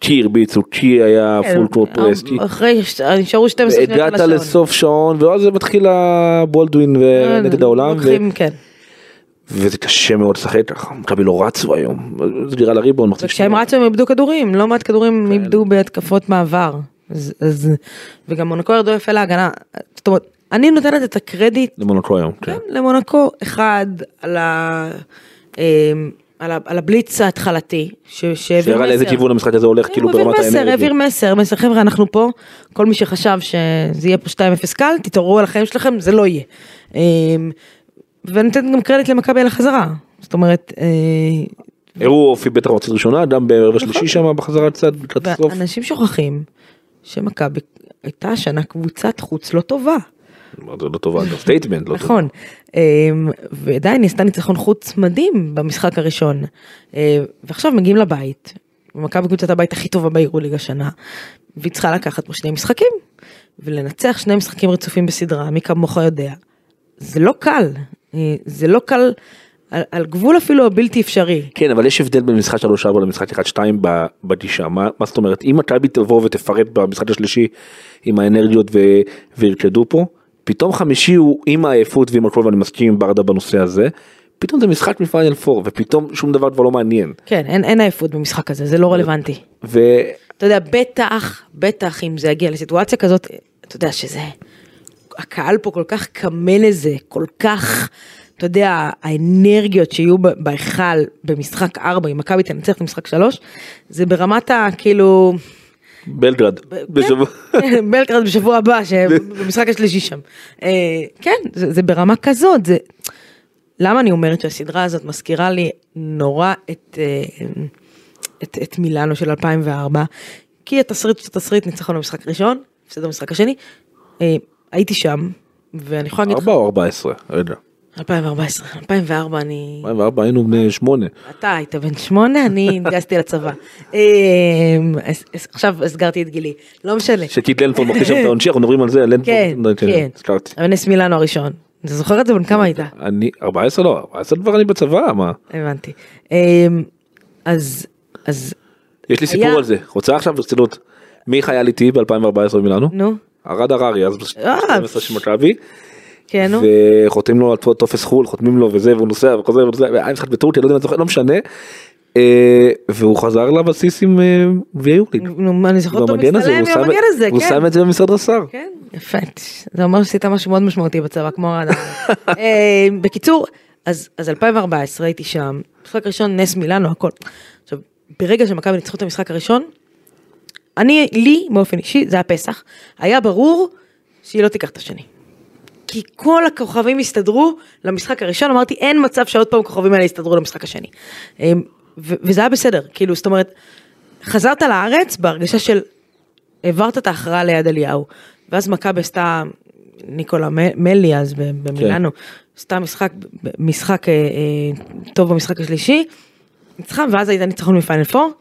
כי הרביצו, כי היה פול קורט פרס, אחרי, נשארו 12 שניות על הגעת השעון. לסוף שעון ואז מתחיל הבולדווין ונגד העולם ו- לוקחים, כן. וזה קשה מאוד לשחק ככה, מכבי לא רצו היום, זה נראה לריבון, וכשהם. רצו הם איבדו כדורים, לא מעט כדורים כן. איבדו בהתקפות מעבר. אז, אז, וגם מונקו ירדו יפה להגנה. זאת אומרת, אני נותנת את הקרדיט למונקו היום, כן. כן, למונקו אחד על, ה, אמ, על, ה, על הבליץ ההתחלתי, שהעביר שהראה לאיזה כיוון המשחק הזה הולך, כאילו הוא העביר ברמת מסר, האנרגיה. העביר מסר, מסר, חבר'ה, אנחנו פה, כל מי שחשב שזה יהיה פה 2-0 קל, תתעוררו על החיים שלכם, זה לא יהיה. אמ, ונותנת גם קרדיט למכבי על החזרה. זאת אומרת, אה, הראו אופי בטח במחצית ראשונה, גם ברבע השלישי שם בחזרה קצת, לקראת הסוף. ואנשים שוכחים שמכבי הייתה השנה קבוצת חוץ לא טובה. זה לא טובה, זה statement, לא טוב. נכון. אמ, ועדיין היא עשתה ניצחון חוץ מדהים במשחק הראשון. אה, ועכשיו מגיעים לבית. מכבי קבוצת הבית הכי טובה ביורוליג השנה. והיא צריכה לקחת פה שני משחקים. ולנצח שני משחקים רצופים בסדרה, מי כמוך יודע. זה לא קל. אה, זה לא קל. על, על גבול אפילו הבלתי אפשרי. כן, אבל יש הבדל בין משחק 3-4 למשחק 1-2 ב- בגישה, מה מה זאת אומרת, אם מכבי תבוא ותפרט במשחק השלישי עם האנרגיות ו- וירקדו פה, פתאום חמישי הוא עם העייפות ועם הכל ואני מסכים עם ברדה בנושא הזה, פתאום זה משחק מפיינל 4 ופתאום שום דבר כבר לא מעניין. כן, אין, אין עייפות במשחק הזה, זה לא רלוונטי. ו... אתה יודע, בטח, בטח אם זה יגיע לסיטואציה כזאת, אתה יודע שזה, הקהל פה כל כך קמה לזה, כל כך, אתה יודע, האנרגיות שיהיו בהיכל במשחק 4, אם מכבי תנצח את משחק 3, זה ברמת ה... כאילו, בלגרד. בשבוע- כן, בלקרד בשבוע הבא, במשחק השלישי שם. אה, כן, זה, ברמה כזאת, זה... למה אני אומרת שהסדרה הזאת מזכירה לי נורא את, אה, את, את מילאנו של 2004, כי התסריט הוא תסריט ניצחון במשחק הראשון, הפסד במשחק השני, אה, הייתי שם, ואני יכולה להגיד לך, 4 או 14, לא יודע. 2014, 2004 אני, 2004 היינו בני 8. אתה היית בן שמונה, אני התגייסתי לצבא. אה, עכשיו הסגרתי את גילי, לא משנה. שקיד לנפורד מכניס שם את העונשי, אנחנו מדברים על זה, על לנפורד. כן, כן. הזכרתי. אבל נס מילאנו הראשון, אתה זוכר את זה? בן כמה היית? אני 14 לא 14 כבר אני בצבא מה הבנתי. אמ, אז, אז, יש לי סיפור על זה רוצה עכשיו ברצינות מי חייל איתי ב2014 במילאנו נו, ארד הררי אז אה. ב-12 של מכבי כן, נו. וחותמים לו על טופס חו"ל חותמים לו וזה והוא נוסע וחוזר ונוסע והיה משחק בטורקיה לא יודע אם אתה זוכר לא משנה. אה, והוא חזר לבסיס עם אה, גביע יורליג. נו, אני זוכרת אותו מצטלם הוא עם המגן הזה, הוא כן. שם את זה במשרד רס"ר. כן, יפה. זה אומר שעשית משהו מאוד משמעותי בצבא, כמו האדם. אה, בקיצור, אז 2014 הייתי שם, משחק ראשון, נס מילאנו, הכל. עכשיו, ברגע שמכבי ניצחו את המשחק הראשון, אני, לי, באופן אישי, זה היה פסח, היה ברור שהיא לא תיקח את השני. כי כל הכוכבים הסתדרו למשחק הראשון, אמרתי, אין מצב שעוד פעם הכוכבים האלה יסתדרו למשחק השני. ו- וזה היה בסדר, כאילו, זאת אומרת, חזרת לארץ בהרגשה של העברת את ההכרעה ליד אליהו, ואז מכבי עשתה, ניקולה מלי אז במילאנו, עשתה משחק, משחק אה, אה, טוב במשחק השלישי, ניצחה, ואז הייתה ניצחון מפיינל פור,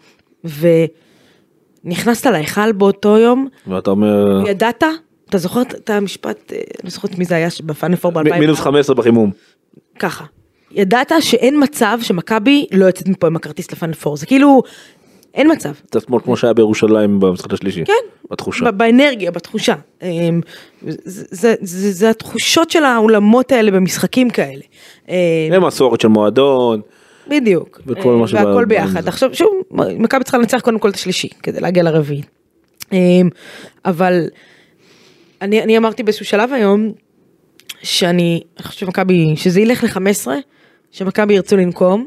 ונכנסת להיכל באותו יום, ואתה אומר ידעת, אתה זוכר את המשפט, אה, לא זוכרת מי זה היה בפיינל פור ב-2000, מ- מינוס 15 בחימום. ככה. ידעת שאין מצב שמכבי לא יוצאת מפה עם הכרטיס לפיינל פור, זה כאילו, אין מצב. קצת כמו שהיה בירושלים במשחק השלישי. כן. בתחושה. באנרגיה, בתחושה. אמ, זה, זה, זה, זה התחושות של האולמות האלה במשחקים כאלה. אמ, ומסורת של מועדון. בדיוק. וכל אמ, והכל ביחד. זה. עכשיו שוב, מכבי צריכה לנצח קודם כל את השלישי, כדי להגיע לרביעי. אבל אני, אני אמרתי באיזשהו שלב היום, שאני, אני חושבת שמכבי, שזה ילך ל-15, שמכבי ירצו לנקום.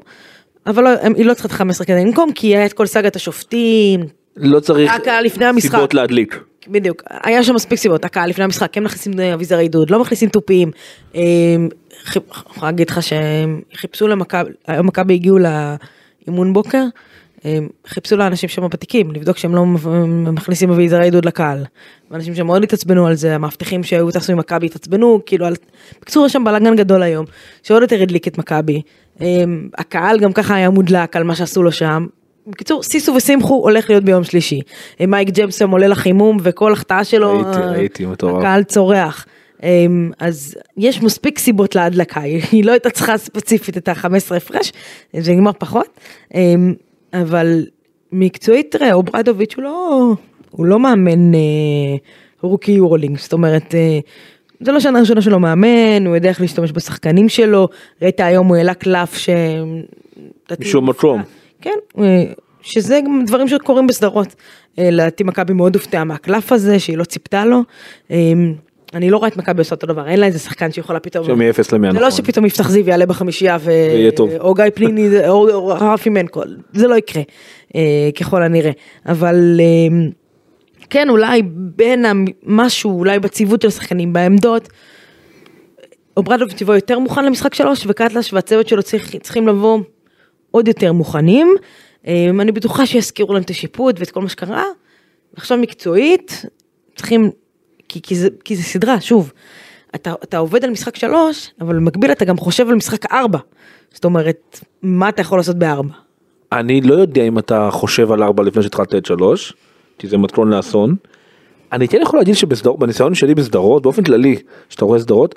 אבל לא, הם- היא לא צריכה את ה-15 כדי לנקום, כי היה את כל סאגת השופטים, לא צריך הקהל לפני המשחק. סיבות להדליק. בדיוק, היה שם מספיק סיבות, הקהל לפני המשחק, כן מכניסים אביזרי עידוד, לא מכניסים תופים. אה, אני יכולה להגיד לך שהם חיפשו למכבי, היום מכבי הגיעו לאימון בוקר, אה, חיפשו לאנשים שם ותיקים, לבדוק שהם לא מכניסים אביזרי עידוד לקהל. ואנשים שמאוד התעצבנו על זה, המאבטחים שהיו טסו עם מכבי התעצבנו, כאילו, על... בקיצור יש שם בלאגן גדול היום, שעוד יותר הדליק את מכבי. אה, הקהל גם ככה היה מודלק על מה שעשו לו שם. בקיצור, סיסו ושמחו הולך להיות ביום שלישי. אה, מייק ג'מסון עולה לחימום וכל החטאה שלו, ראיתי, אה, ראיתי, מטורף. הקהל צורח. אז יש מספיק סיבות להדלקה, היא לא הייתה צריכה ספציפית את ה-15 הפרש, זה נגמר פחות, אבל מקצועית תראה אוברדוביץ' הוא לא, הוא לא מאמן אה, רוקי יורולינג, זאת אומרת אה, זה לא שנה ראשונה שלו מאמן, הוא יודע איך להשתמש בשחקנים שלו, ראית היום הוא העלה קלף ש... משום מקום. כן, אה, שזה גם דברים שקורים בסדרות. אה, לדעתי מכבי מאוד הופתעה מהקלף הזה, שהיא לא ציפתה לו. אה, אני לא רואה את מכבי עושה אותו דבר, אין לה איזה שחקן שיכולה פתאום... שמ-0 ל-100 זה לא נכון. שפתאום יפתח זיו יעלה בחמישייה ו... ויהיה טוב. או גיא פניני או, רפי מנקו, זה לא יקרה, אה, ככל הנראה. אבל אה, כן, אולי בין משהו, אולי בציוות של השחקנים, בעמדות, אוברדוביץ' יבוא יותר מוכן למשחק שלוש, וקטלש והצוות שלו צריך, צריכים לבוא עוד יותר מוכנים. אה, אני בטוחה שיזכירו להם את השיפוט ואת כל מה שקרה. עכשיו מקצועית, צריכים, כי, כי, זה, כי זה סדרה, שוב, אתה, אתה עובד על משחק שלוש, אבל במקביל אתה גם חושב על משחק ארבע. זאת אומרת, מה אתה יכול לעשות בארבע? אני לא יודע אם אתה חושב על 4 לפני שהתחלת את 3, כי זה מתכון לאסון. אני כן יכול להגיד שבניסיון שלי בסדרות, באופן כללי, שאתה רואה סדרות,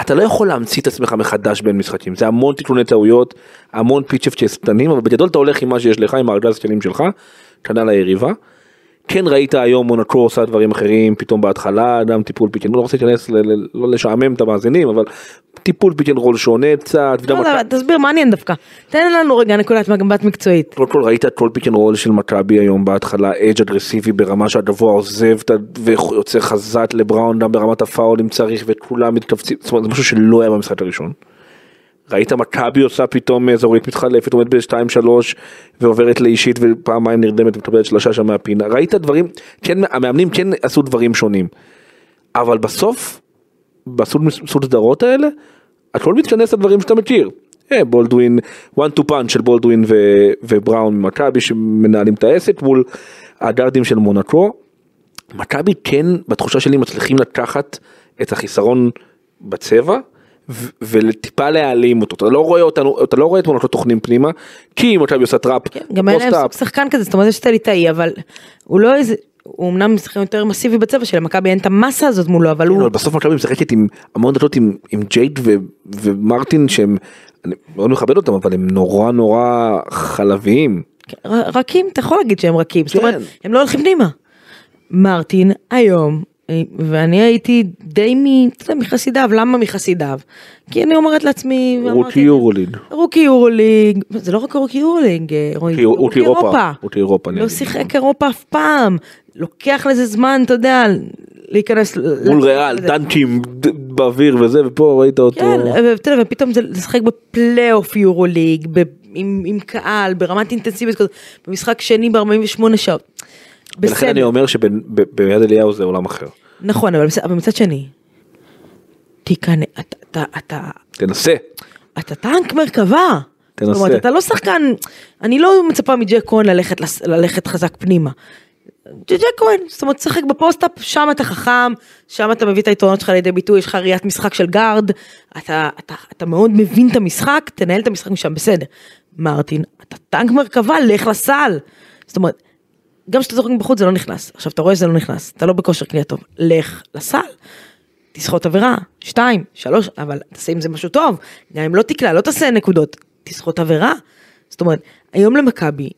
אתה לא יכול להמציא את עצמך מחדש בין משחקים, זה המון תיקוני טעויות, המון פיצ'פצ'ס קטנים, אבל בגדול אתה הולך עם מה שיש לך, עם הארגז הכלים שלך, כנ"ל היריבה. כן ראית היום מונקו עושה דברים אחרים פתאום בהתחלה גם טיפול pick and roll, לא רוצה להיכנס לא לשעמם את המאזינים אבל טיפול pick and roll שונה קצת לא, לא, תסביר, מעניין דווקא. תן לנו רגע נקודת מבט מקצועית. קודם כל ראית כל pick and roll של מכבי היום בהתחלה hedge אגרסיבי ברמה שהגבוה עוזב ויוצא חזק לבראון גם ברמת הפאול אם צריך וכולם מתכווצים זה משהו שלא היה במשחק הראשון. ראית מכבי עושה פתאום אזורית מתחלפת עומדת ב-2 3 ועוברת לאישית ופעמיים נרדמת ומקבלת שלושה שם מהפינה ראית דברים כן המאמנים כן עשו דברים שונים. אבל בסוף סוג סדרות האלה הכל מתכנס לדברים שאתה מכיר. אה, בולדווין, one to punch של בולדווין ו- ובראון ממכבי שמנהלים את העסק מול הגארדים של מונקו. מכבי כן בתחושה שלי מצליחים לקחת את החיסרון בצבע וטיפה להעלים אותו אתה לא רואה אותנו אתה לא רואה את מונקו טוחנים פנימה כי מכבי עושה trap כן, גם אין להם שחקן כזה, זאת אומרת יש את הליטאי, אבל הוא לא איזה, הוא אמנם שחקן יותר מסיבי בצבע שלמכבי אין את המסה הזאת מולו, אבל כן, הוא... בסוף מכבי משחקת עם המון דקות עם, ג'ייק ומרטין שהם, אני מאוד מכבד אותם אבל הם נורא נורא חלביים. ר- רכים, אתה יכול להגיד שהם רכים, זאת אומרת, כן. הם לא הולכים פנימה. מרטין היום, ואני הייתי די מ- אתה יודע, מחסידיו, למה מחסידיו? כי אני אומרת לעצמי, רוקי יורוליד. רוקי יורוליג, זה לא רק רוקי יורוליג, אה, רוקי- אירופה. רוקי אירופה, לא. שיחק אירופה אף פעם, לוקח לזה זמן, אתה יודע, להיכנס. מול ריאל, לזה. דנקים ד- באוויר וזה ופה ראית אותו. כן, ואתה יודע, ופתאום זה לשחק בפלייאוף יורוליג, עם עם קהל, ברמת אינטנסיביות כזאת, במשחק שני ב-48 שעות. ולכן אני אומר שביד אליהו זה עולם אחר. נכון, אבל מצד שני, תיכנס, אתה, אתה, אתה, תנסה. אתה טנק מרכבה. תנסה. זאת אומרת, אתה לא שחקן, אני לא מצפה מג'ייק כהן ללכת, ללכת חזק פנימה. ג'ייק כהן, זאת אומרת, תשחק ב post-up, שם אתה חכם, שם אתה מביא את היתרונות שלך לידי ביטוי, יש לך ראיית משחק של גארד, אתה, אתה, אתה מאוד מבין את המשחק, תנהל את המשחק משם, בסדר. מרטין, אתה טנק מרכבה, לך לסל. זאת אומרת, גם כשאתה זורק בחוץ זה לא נכנס. עכשיו, אתה רואה שזה לא נכנס, אתה לא בכושר קנייה טוב, לך לסל. תסחוט עבירה, שתיים, שלוש, אבל תעשה עם זה משהו טוב, גם אם לא תקלע, לא תעשה נקודות, תסחוט עבירה. זאת אומרת, היום למכבי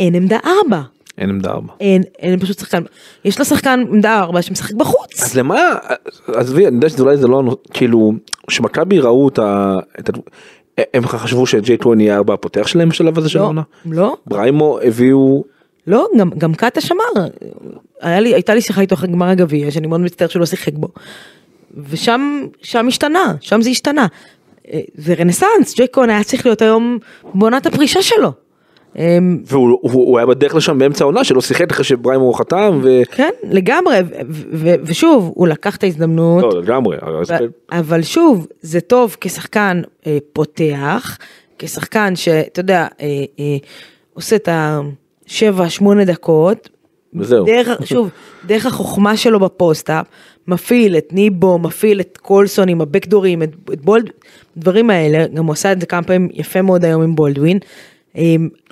אין עמדה ארבע, אין עמדה ארבע. אין, אין פשוט שחקן, יש לה שחקן עמדה ארבע שמשחק בחוץ. אז למה, עזבי, אני יודע שזה אולי זה לא, כאילו, שמכבי ראו את ה... את ה- הם חשבו שג'יי כהן יהיה הארבע הפותח שלהם בשלב הזה של לא, העונה? לא, בריימו הביאו, לא, גם, גם קאטה שמר, היה לי, הייתה לי שיחה איתו אחרי גמר הגביע, שאני מאוד מצטער שהוא לא שיחק בו. ושם, שם השתנה, שם זה השתנה. אה, זה רנסאנס, ג'ק כהן היה צריך להיות היום בעונת הפרישה שלו. אמ, והוא הוא, הוא היה בדרך לשם באמצע העונה שלא שיחק אחרי שבריימו חתם, ו... כן, לגמרי, ו- ו- ושוב, הוא לקח את ההזדמנות, לא, לגמרי. ו- אבל שוב, זה טוב כשחקן אה, פותח, כשחקן שאתה יודע, אה, אה, עושה את השבע, שמונה דקות, וזהו. דרך, שוב, דרך החוכמה שלו ב post-up, מפעיל את ניבו, מפעיל את קולסון עם הבקדורים, את, את בולד, דברים האלה, גם הוא עשה את זה כמה פעמים יפה מאוד היום עם בולדווין,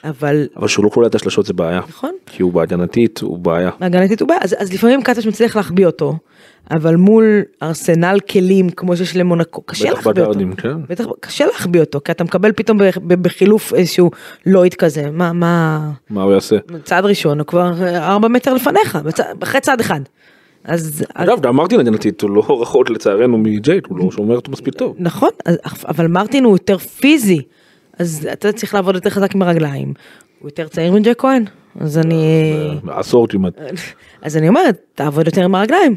אבל אבל שהוא לא קולע את השלשות זה בעיה. נכון. כי הוא בהגנתית, הוא בעיה. הגנתית הוא בעיה, אז, אז לפעמים קטש מצליח להחביא אותו, אבל מול ארסנל כלים כמו שיש למונקו, קשה להחביא אותו. כן. בטח, קשה להחביא אותו, כי אתה מקבל פתאום בחילוף איזשהו לויד כזה, מה, מה, מה הוא יעשה? צעד ראשון הוא כבר אה, ארבע מטר לפניך, אחרי צעד אחד. אז, אגב, גם מרטין הגנתית הוא לא רחוק לצערנו מג'ייט, הוא לא שומר אותו מספיק טוב. נכון, אבל מרטין הוא יותר פיזי, אז אתה צריך לעבוד יותר חזק עם הרגליים. הוא יותר צעיר מג'ק כהן, אז אני... עשור כמעט. אז אני אומרת, תעבוד יותר עם הרגליים,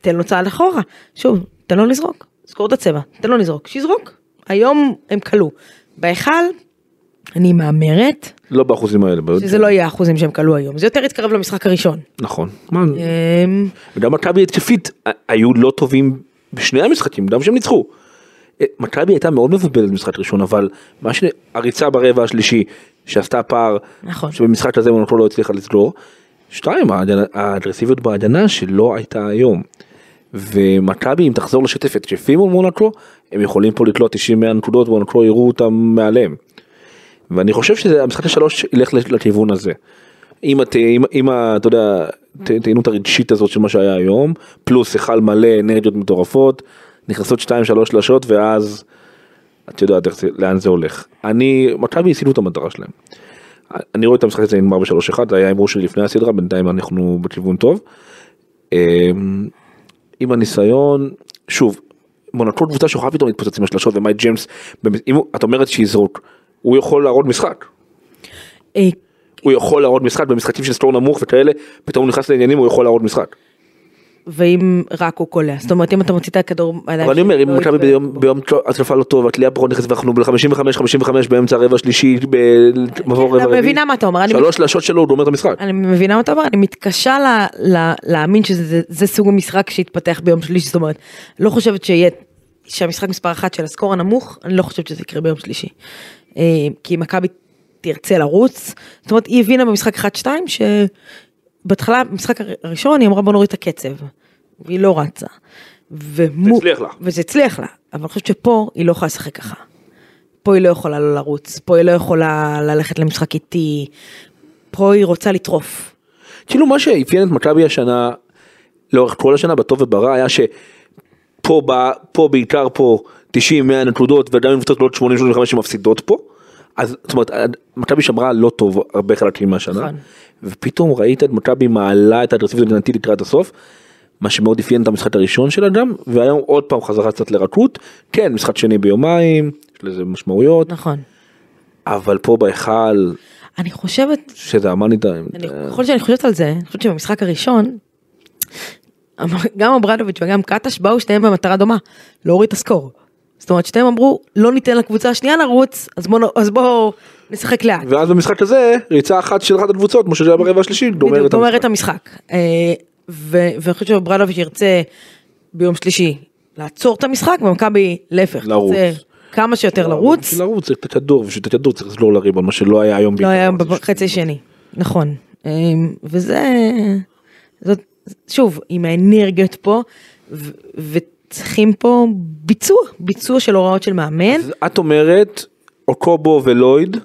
תן לו צעד אחורה. שוב, תן לו לזרוק, זכור את הצבע, תן לו לזרוק, שיזרוק. היום הם כלו. בהיכל, אני מהמרת לא באחוזים האלה. שזה לא יהיה האחוזים שהם כלו היום, זה יותר יתקרב למשחק הראשון. נכון. אמ, וגם מכבי התקפית היו לא טובים בשני המשחקים, גם שהם ניצחו. אה, מכבי הייתה מאוד מבולבלת במשחק ראשון, אבל מה שהריצה ברבע השלישי שעשתה פער, נכון. שבמשחק הזה מונקלו לא הצליחה לסגור. שתיים, האגרסיביות בהגנה שלא הייתה היום. ומכבי אם תחזור לשתף התקפים מול מונקלו, הם יכולים פה לקלוט 90-100 נקודות ומונקלו יראו אותם מעליהם. ואני חושב שהמשחק השלוש ילך לכיוון הזה. אם את, אם, אם אתה יודע, ת- טעינות הרגשית הזאת של מה שהיה היום, פלוס היכל מלא אנרגיות מטורפות, נכנסות 2-3 שלשות ואז את יודעת לאן זה הולך. אני, מכבי השיגו את המטרה שלהם. אני רואה את המשחק הזה נגמר ב-3-1, זה היה הימור שלי לפני הסדרה, בינתיים אנחנו בכיוון טוב. עם הניסיון, שוב, מונקו קבוצה שיכולה פתאום להתפוצץ עם השלשות ומייק ג'יימס, אם את אומרת שיזרוק, הוא יכול להראות משחק. אה, הוא יכול להראות משחק במשחקים של סטור נמוך וכאלה, פתאום הוא נכנס לעניינים הוא יכול להראות משחק. ואם רק הוא קולע, זאת אומרת אם אתה מוציא את הכדור, אבל אני אומר, אם מכבי ביום ביום התקפה לא טוב, התלייה פחות נכנסת ואנחנו ב-55-55 באמצע הרבע השלישי, במבוא רבע אני רביעי, מבינה מה אתה אומר, אני שלוש שלשות שלו הוא גומר את המשחק. אני מבינה מה אתה אומר, אני מתקשה לה, לה, להאמין שזה זה, זה סוג המשחק שיתפתח ביום שלישי, זאת אומרת, לא חושבת שיהיה, שהמשחק מספר אחת של הסקור הנמוך, אני לא חושבת שזה יקרה ביום שלישי. אה, כי מכבי תרצה לרוץ, זאת אומרת, היא הבינה במשחק 1-2 שבהתחלה, במשחק הר- הראשון היא אמרה בוא נוריד את הקצב, והיא לא רצה. ומו- הצליח לה. וזה הצליח לה, אבל אני חושבת שפה היא לא יכולה לשחק ככה. פה היא לא יכולה לא לרוץ, פה היא לא יכולה ללכת למשחק איטי, פה היא רוצה לטרוף. כאילו מה שאפיין את מכבי השנה, לאורך כל השנה, בטוב וברע, היה שפה פה בעיקר פה 90-100 נקודות, ועדיין קבוצות גדולות 80-85 שמפסידות פה. אז זאת אומרת, מכבי שמרה לא טוב הרבה חלקים מהשנה, נכון. ופתאום ראית את מכבי מעלה את האגרסיביות ההגנתית לקראת הסוף, מה שמאוד אפיין את המשחק הראשון שלה גם, והיום עוד פעם חזרה קצת לרכות, כן, משחק שני ביומיים, יש לזה משמעויות, נכון. אבל פה בהיכל, אני חושבת, שזה המאני טיים, ככל שאני חושבת על זה, אני חושבת שבמשחק הראשון, גם אברדוביץ' וגם קטש באו שניהם במטרה דומה, להוריד את הסקור. זאת אומרת, שניהם אמרו, לא ניתן לקבוצה השנייה לרוץ, אז בואו אז בוא נשחק לאט. ואז במשחק הזה, ריצה אחת של אחת הקבוצות, כמו שהיה ברבע השלישי, גומר את המשחק. את המשחק. אה, ואני חושבת שברדוביץ' ירצה ביום שלישי לעצור את המשחק, ומכבי להפך, לרוץ. כמה שיותר לרוץ, לרוץ צריך את הכדור, ובשביל את הכדור צריך לסגור לריבון, מה שלא היה היום. לא. היה בחצי השני, נכון. אה, וזה, זאת, שוב, עם האנרגיות פה, ו- וצריכים פה ביצוע, ביצוע של הוראות של מאמן. אז את אומרת, אוקובו ולויד,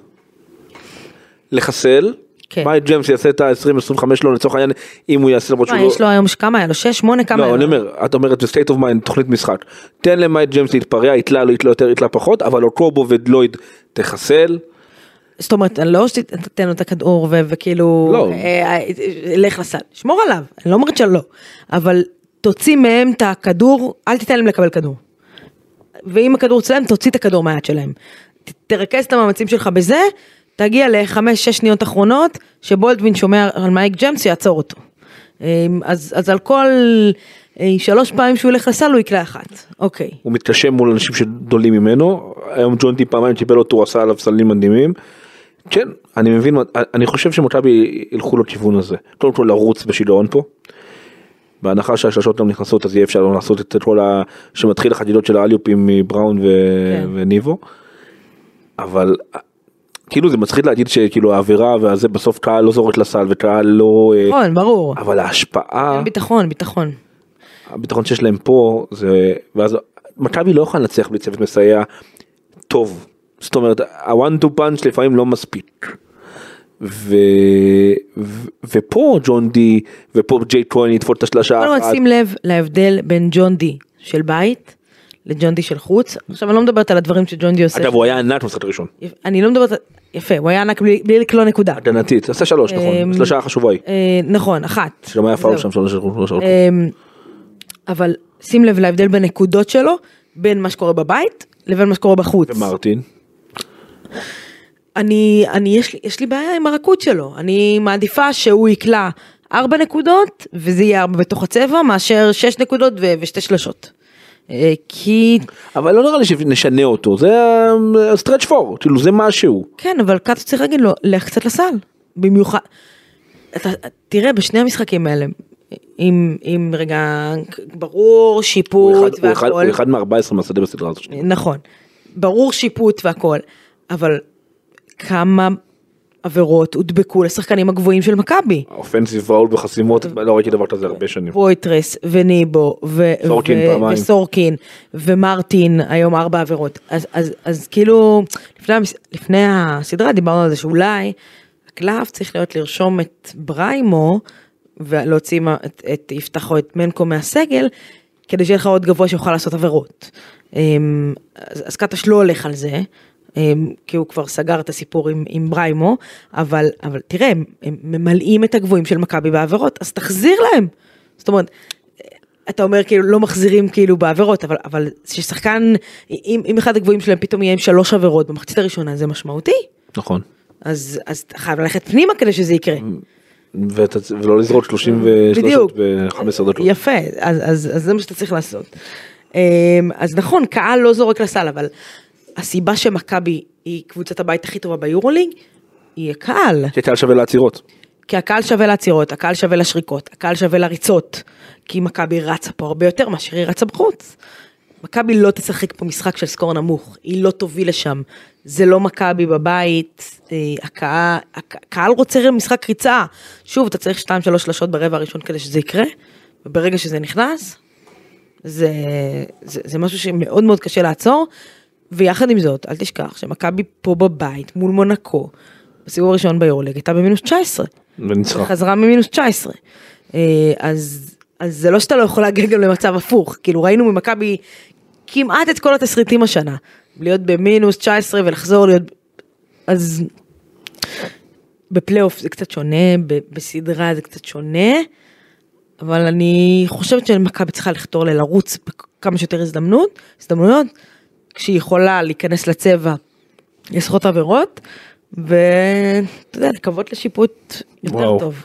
לחסל, כן. מייק ג'יימס יעשה את ה-20-25 לו לצורך העניין, אם הוא יעשה למרות שהוא לא... יש לו היום, כמה היה לו? שש, שמונה, כמה לא, אני? אומר, את אומרת ב-state of mind, תוכנית משחק. תן למייק ג'יימס להתפרע, יתלה לו, יתלה יותר, יתלה פחות, אבל אוקובו ולויד תחסל. זאת אומרת, לא שתתן לו את הכדור וכאילו, לא. אה, אה, לך לסל, שמור עליו, אני לא אומרת שלא, אבל תוציא מהם את הכדור, אל תיתן להם לקבל כדור. ואם הכדור אצלם, תוציא את הכדור מהיד שלהם. ת- תרכז את המאמצים שלך בזה, תגיע לחמש, שש שניות אחרונות, שבולדווין שומע על מייק ג'מס, יעצור אותו. אה, אז, אז על כל אה, שלוש פעמים שהוא ילך לסל, הוא יקלע אחת. אוקיי. הוא מתקשה מול אנשים שגדולים ממנו, היום ג'ונטי פעמיים קיבל אותו, הוא עשה עליו סלים מדהימים. כן, אני מבין, אני חושב שמכבי ילכו לכיוון הזה. קודם כל לרוץ בשיגעון פה. בהנחה שהשלשות גם נכנסות אז יהיה אפשר לא לעשות את כל ה... שמתחיל החדידות של האליופים מבראון ו... כן. וניבו. אבל כאילו זה מצחיק להגיד שכאילו האווירה והזה בסוף קהל לא זורק לסל וקהל לא... אה, נכון, ברור. אבל ההשפעה, ביטחון, ביטחון. הביטחון שיש להם פה זה ואז מכבי לא יכולה לנצח בלי צוות מסייע טוב. זאת אומרת ה one-two punch לפעמים לא מספיק. ו... ו... ופה ג'ון די ופה ג'ייק כהן יתפוס את השלושה קודם כל אחת. שים לב להבדל בין ג'ון די של בית לג'ון די של חוץ. עכשיו אני לא מדברת על הדברים שג'ון די עושה. אגב הוא היה ענק במשחק הראשון. אני לא מדברת, יפה, הוא היה ענק בלי לקלוע נקודה. הגנתית עשה שלוש נכון אמ, שלושה חשובה היא. אה, נכון, אחת. שגם היה פאול. שם שלוש שלוש שלוש. אמ, אבל שים לב להבדל בנקודות שלו בין מה שקורה בבית לבין מה שקורה בחוץ. ומרטין. אני, אני, יש לי, יש לי בעיה עם הרכות שלו. אני מעדיפה שהוא יקלע ארבע נקודות, וזה יהיה ארבע בתוך הצבע, מאשר שש נקודות ו- ושתי שלשות. אה, כי, אבל לא נראה לי שנשנה אותו זה סטרץ' פור כאילו זה משהו. כן, אבל קאטו צריך להגיד לו, לך קצת לסל. במיוחד, אתה, תראה, בשני המשחקים האלה, עם, עם רגע, ברור, שיפוט אחד- הוא אחד- והכל. הוא אחד מ-14 מהשדה בסדרה הזאת. נכון, ברור שיפוט והכל, אבל כמה עבירות הודבקו לשחקנים הגבוהים של מכבי. offensive foul וחסימות לא ראיתי דבר כזה הרבה שנים. פוית'רס וניבו ו- סורקין ו- פעמיים. וסורקין ומרטין היום ארבע עבירות אז, אז, אז כאילו לפני, לפני הסדרה דיברנו על זה שאולי הקלף צריך להיות לרשום את בריימו ולהוציא את, את יפתח או את מנקו מהסגל כדי שיהיה לך עוד גבוה שיוכל לעשות עבירות. אמ, אז, אז קטש לא הולך על זה. אמ, כי הוא כבר סגר את הסיפור עם, עם בריימו, אבל, אבל תראה, הם, הם ממלאים את הגבוהים של מכבי בעבירות, אז תחזיר להם. זאת אומרת, אתה אומר כאילו לא מחזירים כאילו בעבירות, אבל, אבל ששחקן, אם, אם אחד הגבוהים שלהם פתאום יהיה עם שלוש עבירות במחצית הראשונה, זה משמעותי. נכון. אז, אז אתה חייב ללכת פנימה כדי שזה יקרה. ואתה- ולא לזרוק 33 בדיוק. ב-15 דקות. יפה, אז, אז, אז זה מה שאתה צריך לעשות. אמ, אז נכון, קהל לא זורק לסל, אבל הסיבה שמכבי היא קבוצת הבית הכי טובה ביורוליג, היא הקהל. כי קהל שווה לעצירות. כי הקהל שווה לעצירות, הקהל שווה לשריקות, הקהל שווה לריצות. כי מכבי רצה פה הרבה יותר מאשר היא רצה בחוץ. מכבי לא תשחק פה משחק של סקור נמוך, היא לא תוביל לשם. זה לא מכבי בבית, אה, הקהל, הקהל רוצה משחק ריצה. שוב, אתה צריך 2-3 שלשות ברבע הראשון כדי שזה יקרה, וברגע שזה נכנס, זה, זה, זה משהו שמאוד מאוד קשה לעצור. ויחד עם זאת, אל תשכח שמכבי פה בבית מול מונקו, בסיבוב הראשון ביורליג הייתה במינוס 19. וניצחה. חזרה ממינוס 19. אה, אז, אז זה לא שאתה לא יכול להגיע גם למצב הפוך, כאילו ראינו ממכבי כמעט את כל התסריטים השנה, להיות במינוס 19 ולחזור להיות, אז בפלייאוף זה קצת שונה, בסדרה זה קצת שונה, אבל אני חושבת שמכבי צריכה לחתור ללרוץ בכמה שיותר הזדמנות, הזדמנויות, כשהיא יכולה להיכנס לצבע, לסחוט עבירות, ואתה יודע, לקוות לשיפוט יותר וואו. טוב.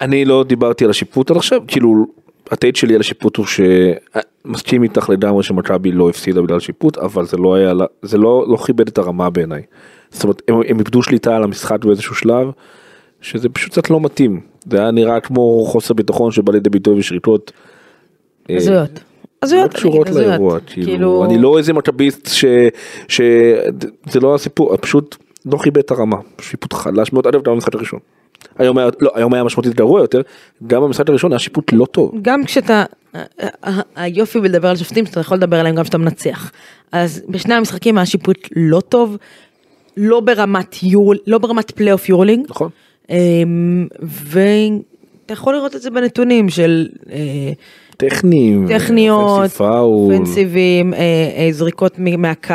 אני לא דיברתי על השיפוט עד עכשיו, כאילו הטייט שלי על השיפוט הוא שמסכים איתך לגמרי שמכבי לא הפסידה בגלל שיפוט, אבל זה לא היה, זה לא, לא כיבד את הרמה בעיניי. זאת אומרת, הם, הם איבדו שליטה על המשחק באיזשהו שלב, שזה פשוט קצת לא מתאים. זה היה נראה כמו חוסר ביטחון שבא לידי ביטוי בשריטות. אה, הזויות. לא קשורות. לאירוע, כאילו, אני לא איזה מכביסט ש... ש... זה לא הסיפור, פשוט לא כיבד את הרמה, שיפוט חלש מאוד, אגב גם במשחק הראשון. היום היה, לא, היום היה משמעותית גרוע יותר, גם במשחק הראשון היה שיפוט לא טוב. גם כשאתה, ה- ה- היופי בלדבר על שופטים, שאתה יכול לדבר עליהם גם כשאתה מנצח. אז בשני המשחקים היה שיפוט לא טוב, לא ברמת יורו, לא ברמת פלייאוף יורוליג. נכון. אמ, ואתה יכול לראות את זה בנתונים של אה, טכניים, טכניות. אופנסיביים, אה, אה, זריקות מהקו,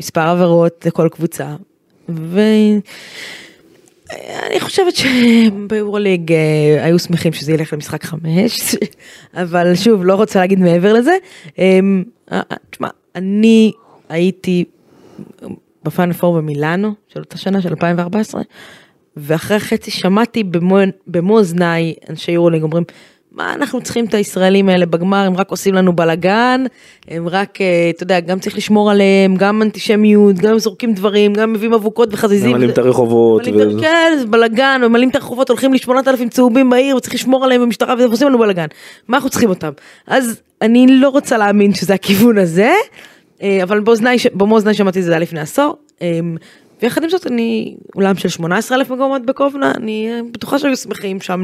מספר עבירות לכל קבוצה. ואני חושבת שביורוליג אה, היו שמחים שזה ילך למשחק חמש, אבל שוב, לא רוצה להגיד מעבר לזה. אה, תשמע, אני הייתי בפיינל פור במילאנו של אותה שנה, של 2014, ואחרי חצי שמעתי במו, אוזניי אנשי יורולינג אומרים, מה אנחנו צריכים את הישראלים האלה בגמר, הם רק עושים לנו בלאגן, הם רק, אה, אתה יודע, גם צריך לשמור עליהם, גם אנטישמיות, גם זורקים דברים, גם מביאים אבוקות וחזיזים. ממלאים את הרחובות. כן, זה בלאגן, ממלאים את הרחובות, הולכים לשמונת אלפים צהובים בעיר, וצריך לשמור עליהם במשטרה, וזה עושים לנו בלאגן. מה אנחנו צריכים אותם? אז אני לא רוצה להאמין שזה הכיוון הזה, אה, אבל במו אוזניי שמעתי את זה לפני עשור. ויחד עם זאת, אני, אולם של 18 אלף מקומות בקובנה, אני אה, בטוחה שהיו שמחים שם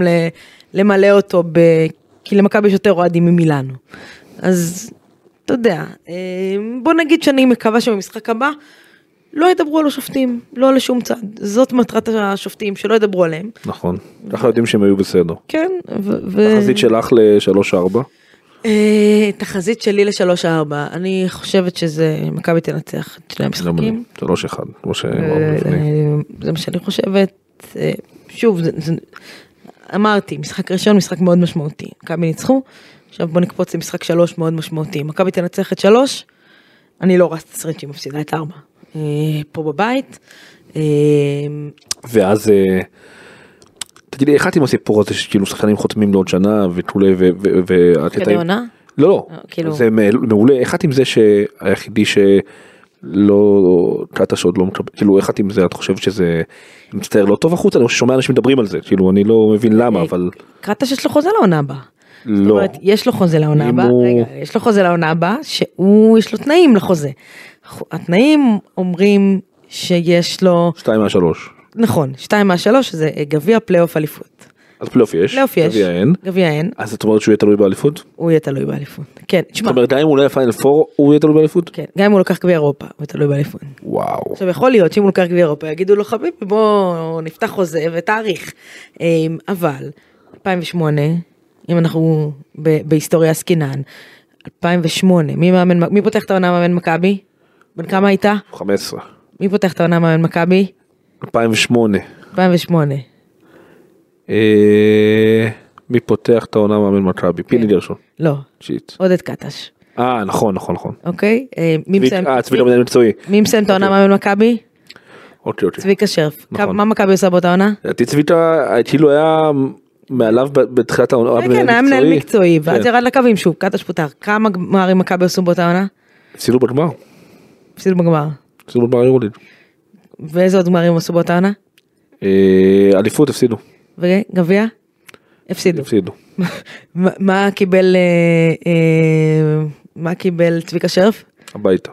למלא אותו, ב... כי למכבי יש יותר אוהדים ממילאנו. אז, אתה יודע, אה, בוא נגיד שאני מקווה שבמשחק הבא, לא ידברו על השופטים, לא לשום צד. זאת מטרת השופטים, שלא ידברו עליהם. נכון. ככה יודעים שהם היו בסדר. כן, ו... תחזית שלך לשלוש ארבע. אה, תחזית שלי לשלוש ארבע, אני חושבת שזה, מכבי תנצח את שני המשחקים. שלוש אחד. כמו אה, שאמרנו לפני. אה, זה מה שאני חושבת. אה, שוב, אמרתי, משחק ראשון, משחק מאוד משמעותי. מכבי ניצחו, עכשיו בוא נקפוץ למשחק שלוש מאוד משמעותי. מכבי תנצח את שלוש, אני לא רואה תסריט שהיא מפסידה את ארבע. אה, פה בבית. אה, ואז אה, תגידי איך את עם הסיפור הזה שכאילו שחקנים חותמים לעוד שנה וכולי ו- ו- ואת שחקני הייתה- עונה? לא לא. אה, כאילו- זה מעולה. איך את עם זה שהיחידי שלא קטע שעוד לא מקבל? כאילו איך את עם זה? את חושבת שזה מצטער לא טוב החוצה? אני שומע אנשים מדברים על זה. כאילו אני לא מבין למה אה, אבל קראת שיש לו חוזה לעונה הבאה. לא. אומרת, יש לו חוזה לעונה הבאה, הוא- רגע, יש לו חוזה לעונה הבאה, שהוא, יש לו תנאים לחוזה. התנאים אומרים שיש לו, שתיים מהשלוש נכון, שתיים מהשלוש, זה גביע פלייאוף אליפות. אז פלייאוף יש פלייאוף יש, גביע אין גביע אין, אז את אומרת שהוא יהיה תלוי באליפות? הוא יהיה תלוי באליפות. כן, זאת אומרת גם אם הוא לא יהיה פיינל פור הוא יהיה תלוי באליפות? כן, גם אם הוא לוקח גביע אירופה, הוא יהיה תלוי באליפות. וואו עכשיו יכול להיות שאם הוא לוקח גביע אירופה יגידו לו חביבי בוא נפתח חוזה ונאריך. אמ, אבל 2008 אם אנחנו ב- בהיסטוריה עסקינן 2008 מי מאמן מי פותח את העונה מאמן מכבי? בן כמה היית? 15 מי פותח את העונה מאמן מכבי? 2008 2008. אה, מי פותח את העונה מאמן מכבי? פיני גרשון. לא, שיט. עודד קטש. אה נכון נכון נכון. אוקיי? אה, מי מסיים- אה צביקה מנהל מקצועי. מי מסיים את העונה אוקיי. מאמן מכבי? אוקיי אוקיי. צביקה שרף. נכון. מה מכבי עושה באותה עונה? לדעתי צביקה כאילו היה מעליו בתחילת העונה. כן, כן, היה מנהל מקצועי, ואז כן. ירד לקווים שוב, קטש פוטר. כמה גמרים מכבי עשו באותה עונה? הפסידו בגמר. הפסידו בגמר. הפסידו בגמר יורוליד. ואיזה עוד גמרים עשו באותה עונה? אה, אליפות הפסידו. וגביע? הפסידו. הפסידו. מה- קיבל אה, אה, מה קיבל צביקה שרף? הביתה.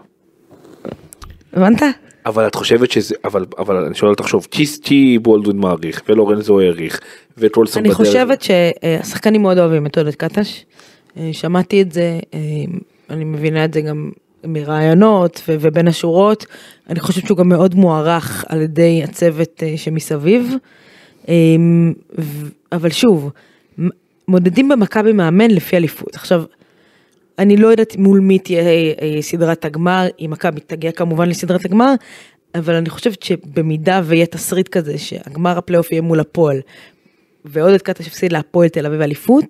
הבנת? אבל את חושבת שזה אבל אבל אני שואל תחשוב כי כי בולדווין מעריך ולורנזו העריך וטולסון אני בדרך. חושבת שהשחקנים מאוד אוהבים את עודד קטש. שמעתי את זה, אני מבינה את זה גם מרעיונות ו- ובין השורות. אני חושבת שהוא גם מאוד מוערך על ידי הצוות אה, שמסביב. אמ, אבל שוב, מודדים במכבי מאמן לפי אליפות. עכשיו, אני לא יודעת מול מי תהיה אה, סדרת הגמר, אם מכבי תגיע כמובן לסדרת הגמר, אבל אני חושבת שבמידה ויהיה תסריט כזה שהגמר הפלייאוף יהיה מול הפועל, ועודד קטש יפסיד להפועל תל אביב אליפות,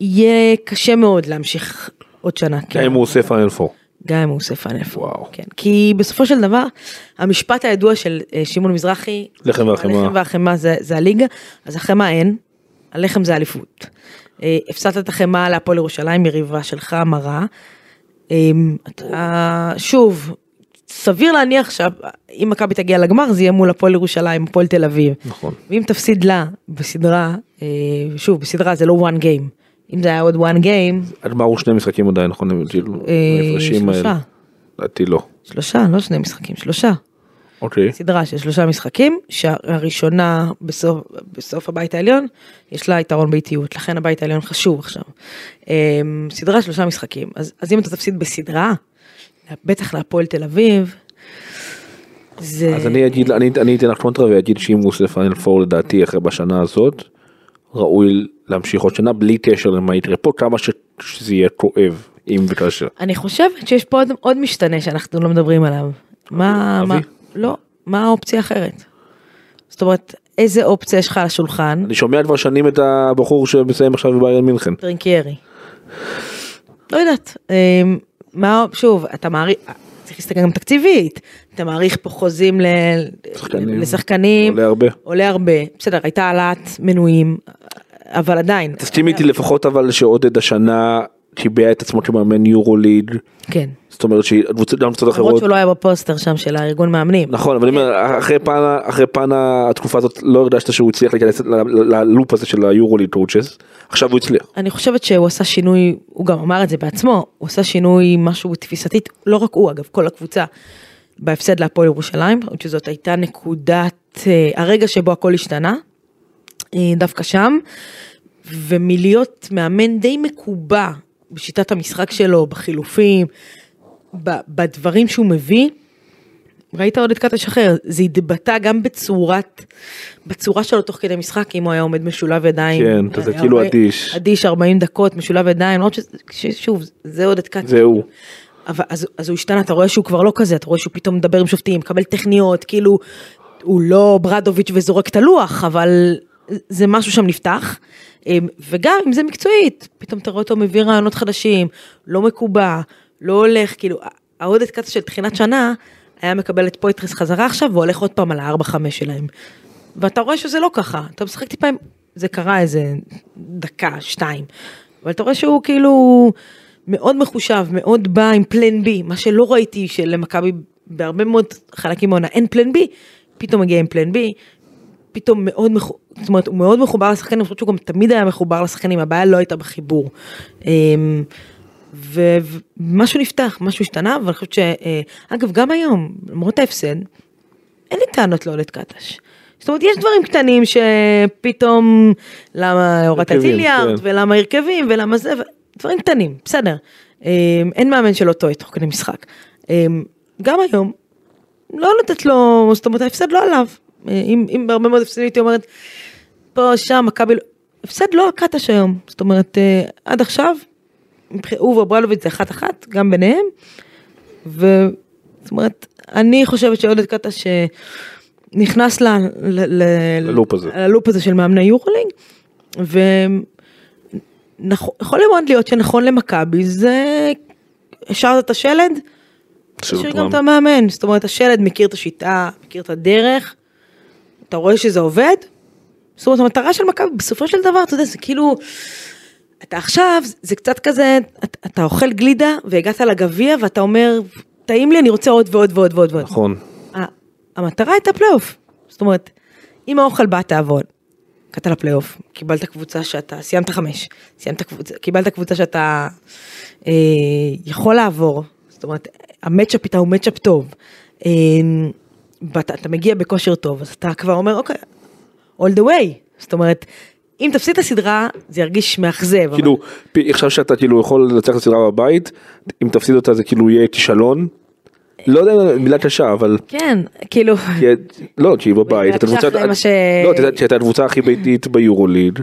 יהיה קשה מאוד להמשיך עוד שנה. גם אם הוא עושה פיינל פור. גם אם הוא עושה פיינל פור. וואו. כן. כי בסופו של דבר, המשפט הידוע של אה, שמעון מזרחי, לחם והחמאה. הלחם והחמאה זה, זה הליגה, אז החמאה אין, הלחם זה אליפות. אה, הפסדת את החמאה להפועל ירושלים, יריבה שלך מרה. אה, אתה, שוב, סביר להניח שאם מכבי תגיע לגמר זה יהיה מול הפועל ירושלים, הפועל תל אביב. נכון. ואם תפסיד לה בסדרה, אה, שוב, בסדרה זה לא one game. אם זה היה עוד one game, הוא שני משחקים עדיין, נכון? כאילו, אה. שלושה. לדעתי לא. שלושה, לא שני משחקים, שלושה. אוקיי. סדרה של שלושה משחקים, שהראשונה בסוף, בסוף הבית העליון, יש לה יתרון באיטיות, לכן הבית העליון חשוב עכשיו. אמ, סדרה שלושה משחקים, אז, אז אם אתה תפסיד בסדרה, בטח להפועל תל אביב, זה... אז אני אגיד, אני, אני אתן לך קונטרה ואגיד שאם הוא עושה פיינל פור לדעתי אחרי בשנה הזאת, ראוי להמשיך עוד שנה בלי קשר למה יקרה פה, כמה ש, שזה יהיה כואב, אם וכאשר. אני חושבת שיש פה עוד, עוד משתנה שאנחנו לא מדברים עליו. מה? מה, לא, מה האופציה האחרת? זאת אומרת, איזה אופציה יש לך על השולחן? אני שומע כבר שנים את הבחור שמסיים עכשיו בביירן מינכן. טרינקיירי. לא יודעת, אמ, מה, שוב, אתה מאריך, צריך להסתכל גם תקציבית, אתה מאריך פה חוזים ל... שחקנים. לשחקנים, עולה הרבה. עולה הרבה, בסדר, הייתה העלאת מנויים, אבל עדיין, תסכים איתי לפחות אבל שעודד השנה קיבע את עצמו כמאמן יורוליג, כן, זאת אומרת שקבוצות גם קבוצות למרות אחרות. שהוא לא היה בפוסטר שם של הארגון מאמנים, נכון אבל אחרי פן אחרי פן התקופה הזאת לא הרגשת שהוא הצליח להיכנס ל loop הזה של ה Euroleague coaches עכשיו הוא הצליח. אני חושבת שהוא עשה שינוי, הוא גם אמר את זה בעצמו, הוא עשה שינוי משהו תפיסתית, לא רק הוא אגב, כל הקבוצה, בהפסד להפועל ירושלים, שזאת הייתה נקודת, אה, הרגע שבו הכל השתנה, דווקא שם, ומלהיות מאמן די מקובע בשיטת המשחק שלו, בחילופים, בדברים שהוא מביא, ראית עוד את קטש אחר, זה התבטא גם בצורת, בצורה שלו תוך כדי משחק, אם הוא היה עומד משולב ידיים. כן, אתה זה אה, כאילו אדיש. אדיש 40 דקות, משולב ידיים, למרות ששוב, זה עוד את קטש. זה הוא. אבל אז, אז הוא השתנה, אתה רואה שהוא כבר לא כזה, אתה רואה שהוא פתאום מדבר עם שופטים, מקבל טכניות, כאילו, הוא לא ברדוביץ' וזורק את הלוח, אבל זה משהו שם נפתח. אמ, וגם אם זה מקצועית, פתאום אתה רואה אותו מביא רעיונות חדשים, לא מקובע, לא הולך, כאילו, העודד קטע של תחילת שנה, היה מקבל את פויטרס חזרה עכשיו, והולך עוד פעם על ה-4-5 שלהם. ואתה רואה שזה לא ככה, אתה משחק טיפה עם, זה קרה איזה דקה, שתיים, אבל אתה רואה שהוא כאילו מאוד מחושב, מאוד בא עם פלן בי, מה שלא ראיתי שלמכבי בהרבה מאוד חלקים מהעונה אין פלן בי, פתאום מגיע עם פלן בי, פתאום מאוד, מחו- זאת אומרת, הוא מאוד מחובר לשחקנים, אני חושבת שהוא גם תמיד היה מחובר לשחקנים, הבעיה לא הייתה בחיבור. אמ, ומשהו נפתח, משהו השתנה, ואני חושבת ש... אה, אגב, גם היום, למרות ההפסד, אין לי טענות לעודד קטש. זאת אומרת, יש דברים קטנים שפתאום, למה הורדת איליארד, כן. ולמה הרכבים, ולמה זה, דברים קטנים, בסדר. אמ, אין מאמן שלא טועה תוך כדי משחק. אמ, גם היום, לא לתת לו, זאת אומרת, ההפסד לא עליו. אה, אם, אם בהרבה מאוד הפסדים הייתי אומרת, פה, שם, מכבי, לא- הפסד לא קטש היום. זאת אומרת, אה, עד עכשיו, הוא וברלוביץ' זה אחת אחת, גם ביניהם. וזאת אומרת, אני חושבת שעודד קטש אה, נכנס ל, ל, ל, ללופ הזה. ללופ הזה של מאמני יורולינג, ויכול מאוד להיות שנכון למכבי זה השארת את השלד, תשאיר גם את המאמן, זאת אומרת השלד מכיר את השיטה, מכיר את הדרך, אתה רואה שזה עובד, זאת אומרת המטרה של מכבי בסופו של דבר, אתה יודע, זה כאילו, אתה עכשיו, זה קצת כזה, אתה, אתה אוכל גלידה והגעת לגביע ואתה אומר, טעים לי, אני רוצה עוד ועוד ועוד ועוד ועוד. נכון. המטרה הייתה פלייאוף, זאת אומרת, עם האוכל בא התיאבון, הגעת לפלייאוף, קיבלת קבוצה שאתה, סיימת חמש, סיימת קבוצה, קיבלת קבוצה שאתה אה, יכול לעבור, זאת אומרת, ה matchup איתה הוא matchup טוב, אה, ואתה אתה מגיע בכושר טוב, אז אתה כבר אומר, אוקיי, all the way, זאת אומרת, אם תפסיד את הסדרה, זה ירגיש מאכזב. אבל- כאילו פי- עכשיו שאתה כאילו יכול לנצח את הסדרה בבית אם תפסיד אותה זה כאילו יהיה כישלון לא יודע מילה קשה אבל כן, כאילו, לא כי היא בבית מילה הייתה קשה קבוצה- לא את יודעת שהייתה הקבוצה הכי ביתית ביורוליג.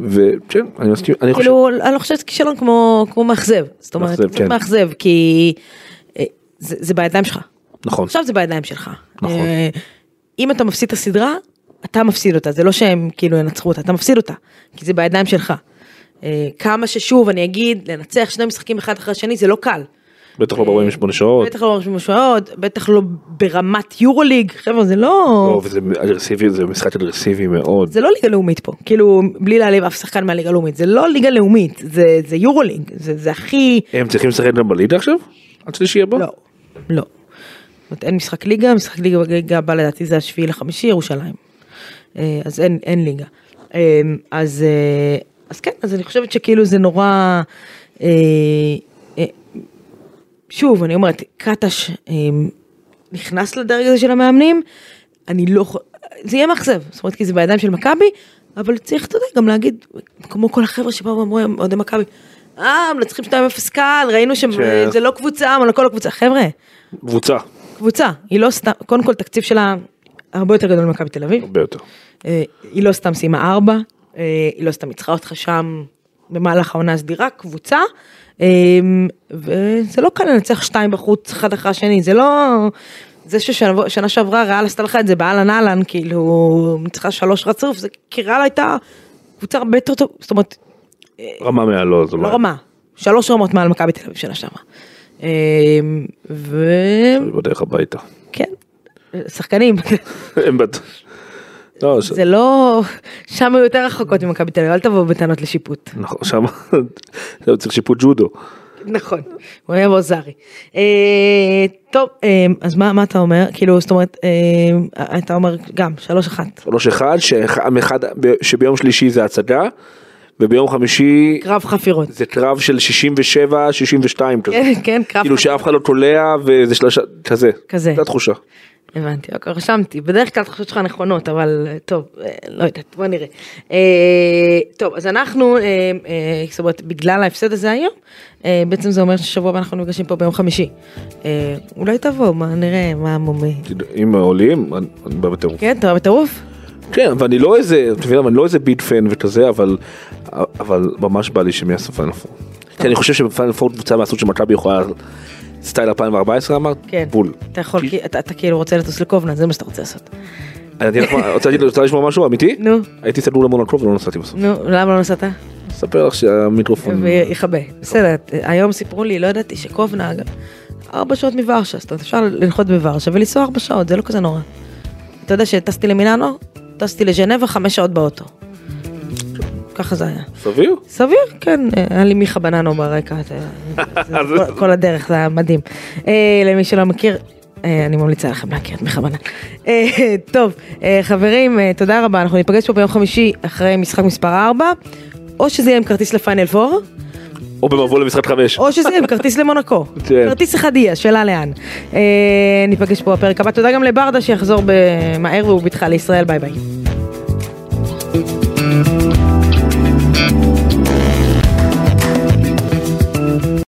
וכן אני מסכים אני חושב כאילו, אני לא חושבת כישלון כמו כמו מאכזב. זאת אומרת, מאכזב, כן. כי אה, זה בידיים שלך. נכון עכשיו זה בידיים שלך. נכון. אה, אם אתה מפסיד את הסדרה, אתה מפסיד אותה, זה לא שהם כאילו ינצחו אותה, אתה מפסיד אותה, כי זה בידיים שלך. אה, כמה ששוב אני אגיד, לנצח שני משחקים אחד אחרי השני זה לא קל. בטח לא ב-48 שעות. בטח לא ברשימה שעות, בטח לא ברמת יורוליג, חבר'ה זה לא, לא, וזה אגרסיבי זה משחק אגרסיבי מאוד. זה לא ליגה לאומית פה, כאילו בלי להעליב אף שחקן מהליגה הלאומית, זה לא ליגה לאומית, זה זה יורוליג, זה זה הכי, הם צריכים לשחק גם בליגה עכשיו? עד שלישי הבא? לא, לא. אומרת, אין משחק ליגה, משחק ליגה ליגה הבא לדעתי זה השביעי לחמישי ירושלים. אה, אז אין, אין ליגה. אה, אז, אה, אז כן, אז אני חושבת שכאילו זה נורא, שוב, אני אומרת, קטש נכנס לדרג הזה של המאמנים, אני לא, זה יהיה מאכזב, זאת אומרת, כי זה בידיים של מכבי, אבל צריך, אתה יודע, גם להגיד, כמו כל החבר'ה שבאו ואמרו, אוהדי מכבי, אה, מנצחים 2-0 קל, ראינו. שזה לא קבוצה, אבל כל הקבוצה, חבר'ה, קבוצה. קבוצה, היא לא סתם, קודם כל תקציב שלה הרבה יותר גדול ממכבי תל אביב, הרבה יותר. אה, היא לא סתם סיימה ארבע, אה, היא לא סתם ניצחה אותך שם במהלך העונה הסדירה, קבוצה, אה, וזה לא קל לנצח שתיים בחוץ אחד אחרי השני, זה לא... זה ששנה שעברה ריאל עשתה לך את זה באהלן אהלן, כאילו, ניצחה שלוש רצוף, זה כי ריאל הייתה קבוצה הרבה יותר טוב, זאת אומרת, רמה מעלו. זה לא רמה, שלוש רמות מעל מכבי תל אביב שנה שעברה. אה, וכן, בדרך הביתה. שחקנים, הם בד... לא, זה לא, שם היו יותר רחוקות ממכבי תל אביב, אל תבואו בטענות לשיפוט. נכון, שם צריך שיפוט ג'ודו. נכון, הוא היה בוזרי. אה, טוב, אה, אז מה אתה אומר? כאילו, זאת אומרת, אה, אתה אומר גם, שלוש אחת. שלוש אחד, שאחד- אחד- שביום שלישי זה הצגה, וביום חמישי קרב חפירות. זה קרב של 67, 62 כזה. כן, כן, קרב כאילו. שאף אחד לא תולע וזה שלושה, כזה. כזה. זו התחושה. הבנתי, אוקיי, רשמתי. בדרך כלל התחושות שלך נכונות, אבל אה, טוב, אה, לא יודעת, בוא נראה. אה, טוב, אז אנחנו, אה, אה, זאת אומרת, בגלל ההפסד הזה היום, אה, בעצם זה אומר ששבוע הבא אנחנו נפגשים פה ביום חמישי. אה, אולי תבוא, מה נראה, מה מומי. אם עולים, אני אני בא בטירוף. כן, אתה בטירוף? כן, ואני לא איזה, אתה מבין, אני לא איזה big fan וכזה, אבל, אבל ממש בא לי שהם יעשו פיינל פור. כי אני חושב שפיינל פור קבוצה מהסוג שמכבי יכולה, סטייל 2014 אמרת? כן. בול. אתה יכול, כי- אתה אתה כאילו רוצה לטוס לקובנה, זה מה שאתה רוצה לעשות. אני רוצה לשמוע משהו אמיתי? נו, הייתי סגור למונקו ולא נסעתי בסוף. נו, למה לא נסעת? אספר לך שהמיקרופון... ויכבה. בסדר, היום סיפרו לי, לא ידעתי שקובנה, ארבע שעות מוורשה, זאת אומרת אפשר לנחות בוורשה ולנסוע ארבע שעות, זה לא כזה נורא. אתה יודע שטסתי למילאנו, טסתי לז'נבה חמש שעות באוטו. ככה זה היה. סביר? סביר, כן, היה לי מיכה בננו ברקע, כל- הדרך, זה היה מדהים. אה, למי שלא מכיר, אה, אני ממליצה לכם להכיר את מיכה בנן. אה, טוב, חברים, תודה רבה, אנחנו ניפגש פה ביום חמישי אחרי משחק מספר 4, או שזה יהיה עם כרטיס לפיינל 4, או במבוא למשחק חמש. או שזה יהיה עם כרטיס למונקו. כן. כרטיס אחד יהיה, שאלה לאן. ניפגש פה בפרק הבא, תודה גם לברדה שיחזור מהר ובבטחה לישראל, ביי ביי.